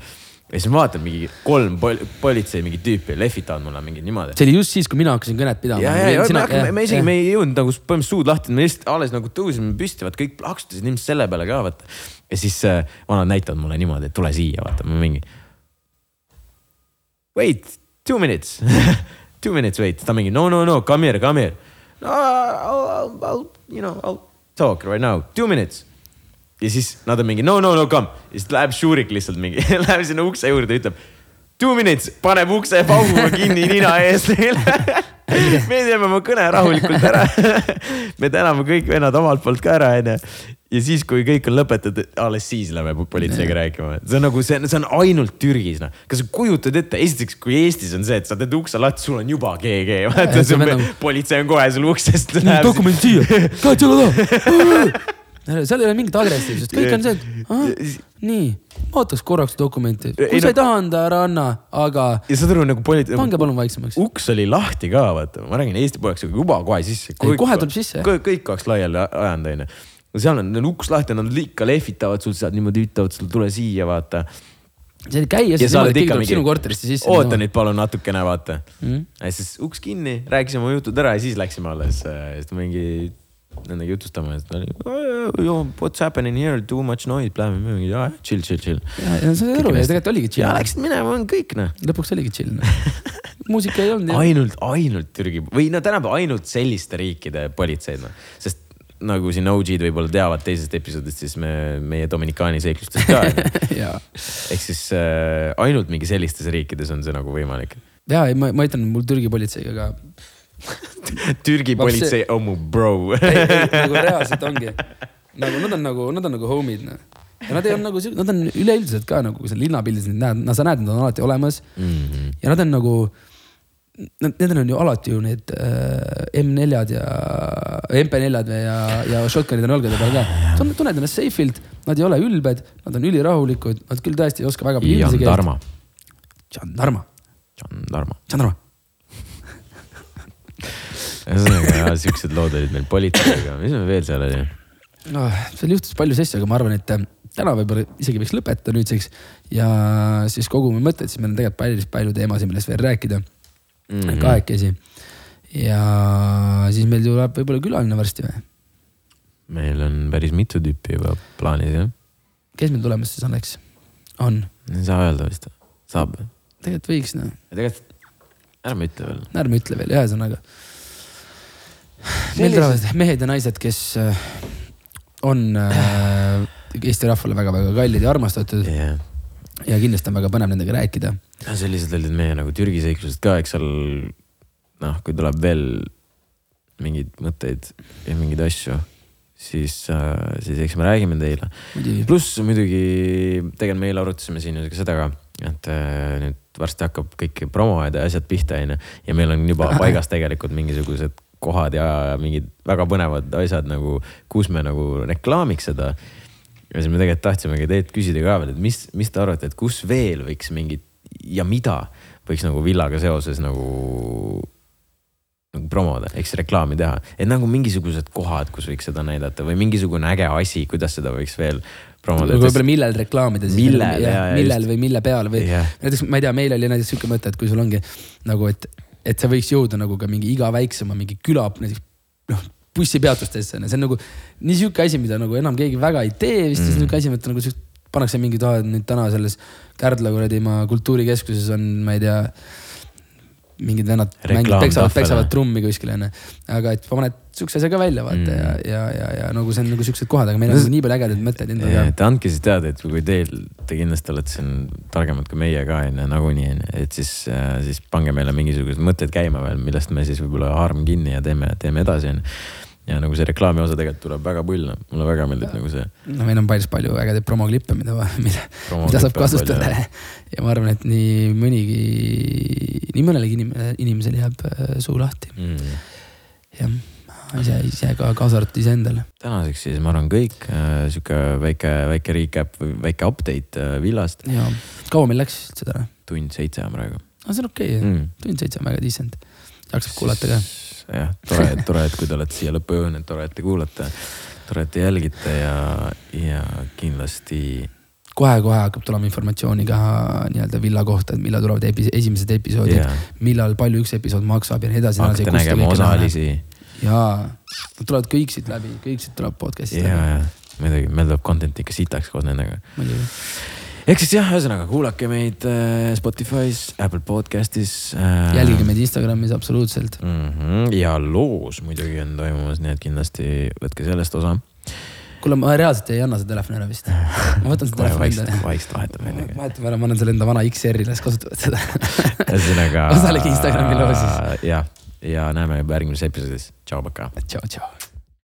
ja siis ma vaatan mingi kolm pol politsei mingi tüüpi lehvitavad mulle mingi niimoodi. see oli just siis, kui mina hakkasin kõnet pidama. ja, ja, ja me hakkame, me isegi, me ei jõudnud nagu põhimõtteliselt suud lahti, me lihtsalt alles nagu tõusime püsti, vaat kõik plaksutasid ilmselt selle peale ka vaata. ja siis äh, vanad näitavad mulle niimoodi, et tule siia, vaata, ma mingi. Wait, two minutes two minutes wait, ta mingi no, no, no come here, come here. no I'll, I'll, I'll, you know, I'll talk right now, two minutes. ja siis nad on mingi no, no, no come, ja siis läheb Šurik lihtsalt mingi, läheb sinna ukse juurde, ütleb two minutes, paneb ukse pauguga kinni nina ees neile. me teeme oma kõne rahulikult ära. me täname kõik vennad omalt poolt ka ära, onju. ja siis, kui kõik on lõpetatud, alles siis läheme politseiga rääkima. see on nagu, see on, see on ainult Türgis, noh. kas sa kujutad ette, esiteks, kui Eestis on see, et sa teed ukse lahti, sul on juba GG, vaata, politsei on kohe sul uksest. dokumendid siia, käed selja taha. Seal ei ole mingit agressiivsust, kõik on see, et ah, nii, ootaks korraks dokumenti, Ei, kui sa no- ei taha anda, ära anna, aga ja saad aru nagu politsei, pange palun vaiksemaks. uks oli lahti ka, vaata, ma räägin Eesti pojaga juba kohe sisse. Ei, kohe tuleb sisse, kõik, oleks laiali ajanud, onju. seal on, on uks lahti, nad ikka lehvitavad sul sealt niimoodi, ütlevad sulle tule siia, vaata. see käia siis niimoodi, keegi tuleb mingi sinu korterisse, sisse. oota nüüd palun natukene, vaata Mhm. ja siis uks kinni, rääkisime oma jutud ära ja siis läksime alles, siis mingi nendega jutustama ja siis ta oli oh, what's happening here, too much noise, mingi ah, chill, chill, chill. ja, ja sa saad aru ja tegelikult oligi ja chill. läksid minema, on kõik noh. lõpuks oligi chill. muusika ei olnud ja ainult, ainult Türgi või no tänapäeval ainult selliste riikide politseid noh, sest nagu siin OG-d võib-olla teavad teisest episoodist, siis me, meie Dominikaani seiklustest ka. ja, ehk siis äh, ainult mingi sellistes riikides on see nagu võimalik. ja ei, ma, ma ütlen, mul Türgi politseiga ka Türgi politsei, oh mu bro. ei, ei, nagu reaalselt ongi. nagu nad on nagu, nad on nagu homid noh. ja nad ei ole nagu, nad on üleüldiselt ka nagu, kui sa linnapildis neid näed, no sa näed, nad on alati olemas Mhm. ja nad on nagu. Nad, need on ju alati ju need äh, M4-d ja MP4-d ja, ja shotgun'id on õlgade peal ka. tunned ennast safe'ilt, nad ei ole ülbed, nad on ülirahulikud, nad küll tõesti ei oska väga palju inglise keelt. Jandarma, Jandarma, Jandarma. Jandarma. Ühesõnaga siuksed lood olid meil politseiga, mis meil veel seal oli? oh,. seal juhtus palju asju, aga ma arvan, et äh, täna võib-olla isegi võiks lõpetada nüüdseks ja siis kogume mõtteid, siis meil on tegelikult päris palju teemasid, millest veel rääkida mm. -hmm. kahekesi. ja siis meil tuleb võib-olla külaline varsti või? meil on päris mitu tüüpi juba plaanis jah, kes meil tulemas siis oleks? on, ei saa öelda vist, saab. tegelikult võiks noh, tegelikult ärme ütle veel. ärme ütle veel, ühesõnaga. Meil tulevad mehed ja naised, kes äh, on äh, Eesti rahvale väga-väga kallid ja armastatud jah, ja kindlasti on väga põnev nendega rääkida. sellised olid meie nagu Türgi seiklused ka, eks seal noh, kui tuleb veel mingeid mõtteid ja mingeid asju, siis, siis eks me räägime teile. pluss muidugi tegelikult me eile arutasime siin ju ka seda ka, et äh, nüüd varsti hakkab kõik promoajad ja asjad pihta, onju. ja meil on juba paigas tegelikult mingisugused kohad ja mingid väga põnevad asjad nagu, kus me nagu reklaamiks seda. ja siis me tegelikult tahtsimegi teilt küsida ka veel, et mis, mis te arvate, et kus veel võiks mingit ja mida võiks nagu villaga seoses nagu nagu promoda, siis reklaami teha, et nagu mingisugused kohad, kus võiks seda näidata või mingisugune äge asi, kuidas seda võiks veel promoda. võib-olla millel reklaamida siis. Millel, jaa, millel just. või mille peale või Jah. näiteks ma ei tea, meil oli näiteks sihuke mõte, et kui sul ongi nagu, et, et see võiks jõuda nagu ka mingi iga väiksema mingi küla näiteks noh bussipeatustesse, see on nagu nii sihuke asi, mida nagu enam keegi väga ei tee vist mm., sihuke asi, et nagu sihuke- pannakse mingi taha, et nüüd täna selles Kärdla kuradi maa kultuurikeskuses on, ma ei tea mingid vennad mängivad, peksavad, peksavad trummi kuskil onju. aga et paned siukse asja ka välja vaata mm. ja, ja, ja, ja nagu see on nagu siuksed kohad, aga meil on nii palju ägedaid mõtteid endal ka. et andke siis teada, et kui teil, te kindlasti olete siin targemad kui meie ka onju, nagunii onju, et siis, siis pange meile mingisugused mõtted käima veel, millest me siis võib-olla haarame kinni ja teeme, teeme edasi onju. Ja nagu see reklaami osa tegelikult tuleb väga pull, mulle väga meeldib nagu see. no meil on päris palju ägedaid promoklippe, mida, mida, mida saab kasutada ja ma arvan, et nii mõnigi, nii mõnelegi inim-, inimesel jääb äh, suu lahti. Mm. jah, ise, ise ka kaasa arvatud iseendale. tänaseks siis ma arvan kõik äh,, sihuke väike, väike recap või väike update äh, villast, ja kaua meil läks seda ära? tund seitse on praegu no see on okei okay, mm.. tund seitse on väga decent. jaksab kuulata ka. jah, tore, tore, et kui te olete siia lõppu jõudnud, tore, et te kuulate, tore, et te jälgite ja, ja kindlasti kohe-kohe hakkab tulema informatsiooni ka nii-öelda villa kohta, et millal tulevad epi-, esimesed episoodid Jaa. millal, palju üks episood maksab ja nii edasi. hakkate nägema osalisi jaa, nad tulevad kõik siit läbi, kõik siit tuleb podcast'ist ja, läbi. ja muidugi meil tuleb content ikka sitaks koos nendega. muidugi. Ehk siis jah, ühesõnaga kuulake meid äh, Spotify's, Apple podcast'is äh,. jälgige meid Instagramis absoluutselt. mm. -hmm. ja loos muidugi on toimumas, nii et kindlasti võtke sellest osa. kuule, ma reaalselt ei anna seda telefoni ära vist. ma võtan seda telefoni endale. vaikselt vahetame nendega. vahetame ära, ma annan selle enda vana XR-i, las kasutavad seda. ühesõnaga. Osalege Instagrami loosis. ja, ja näeme juba järgmises episoodis. tšau, pakaa. tšau, tšau.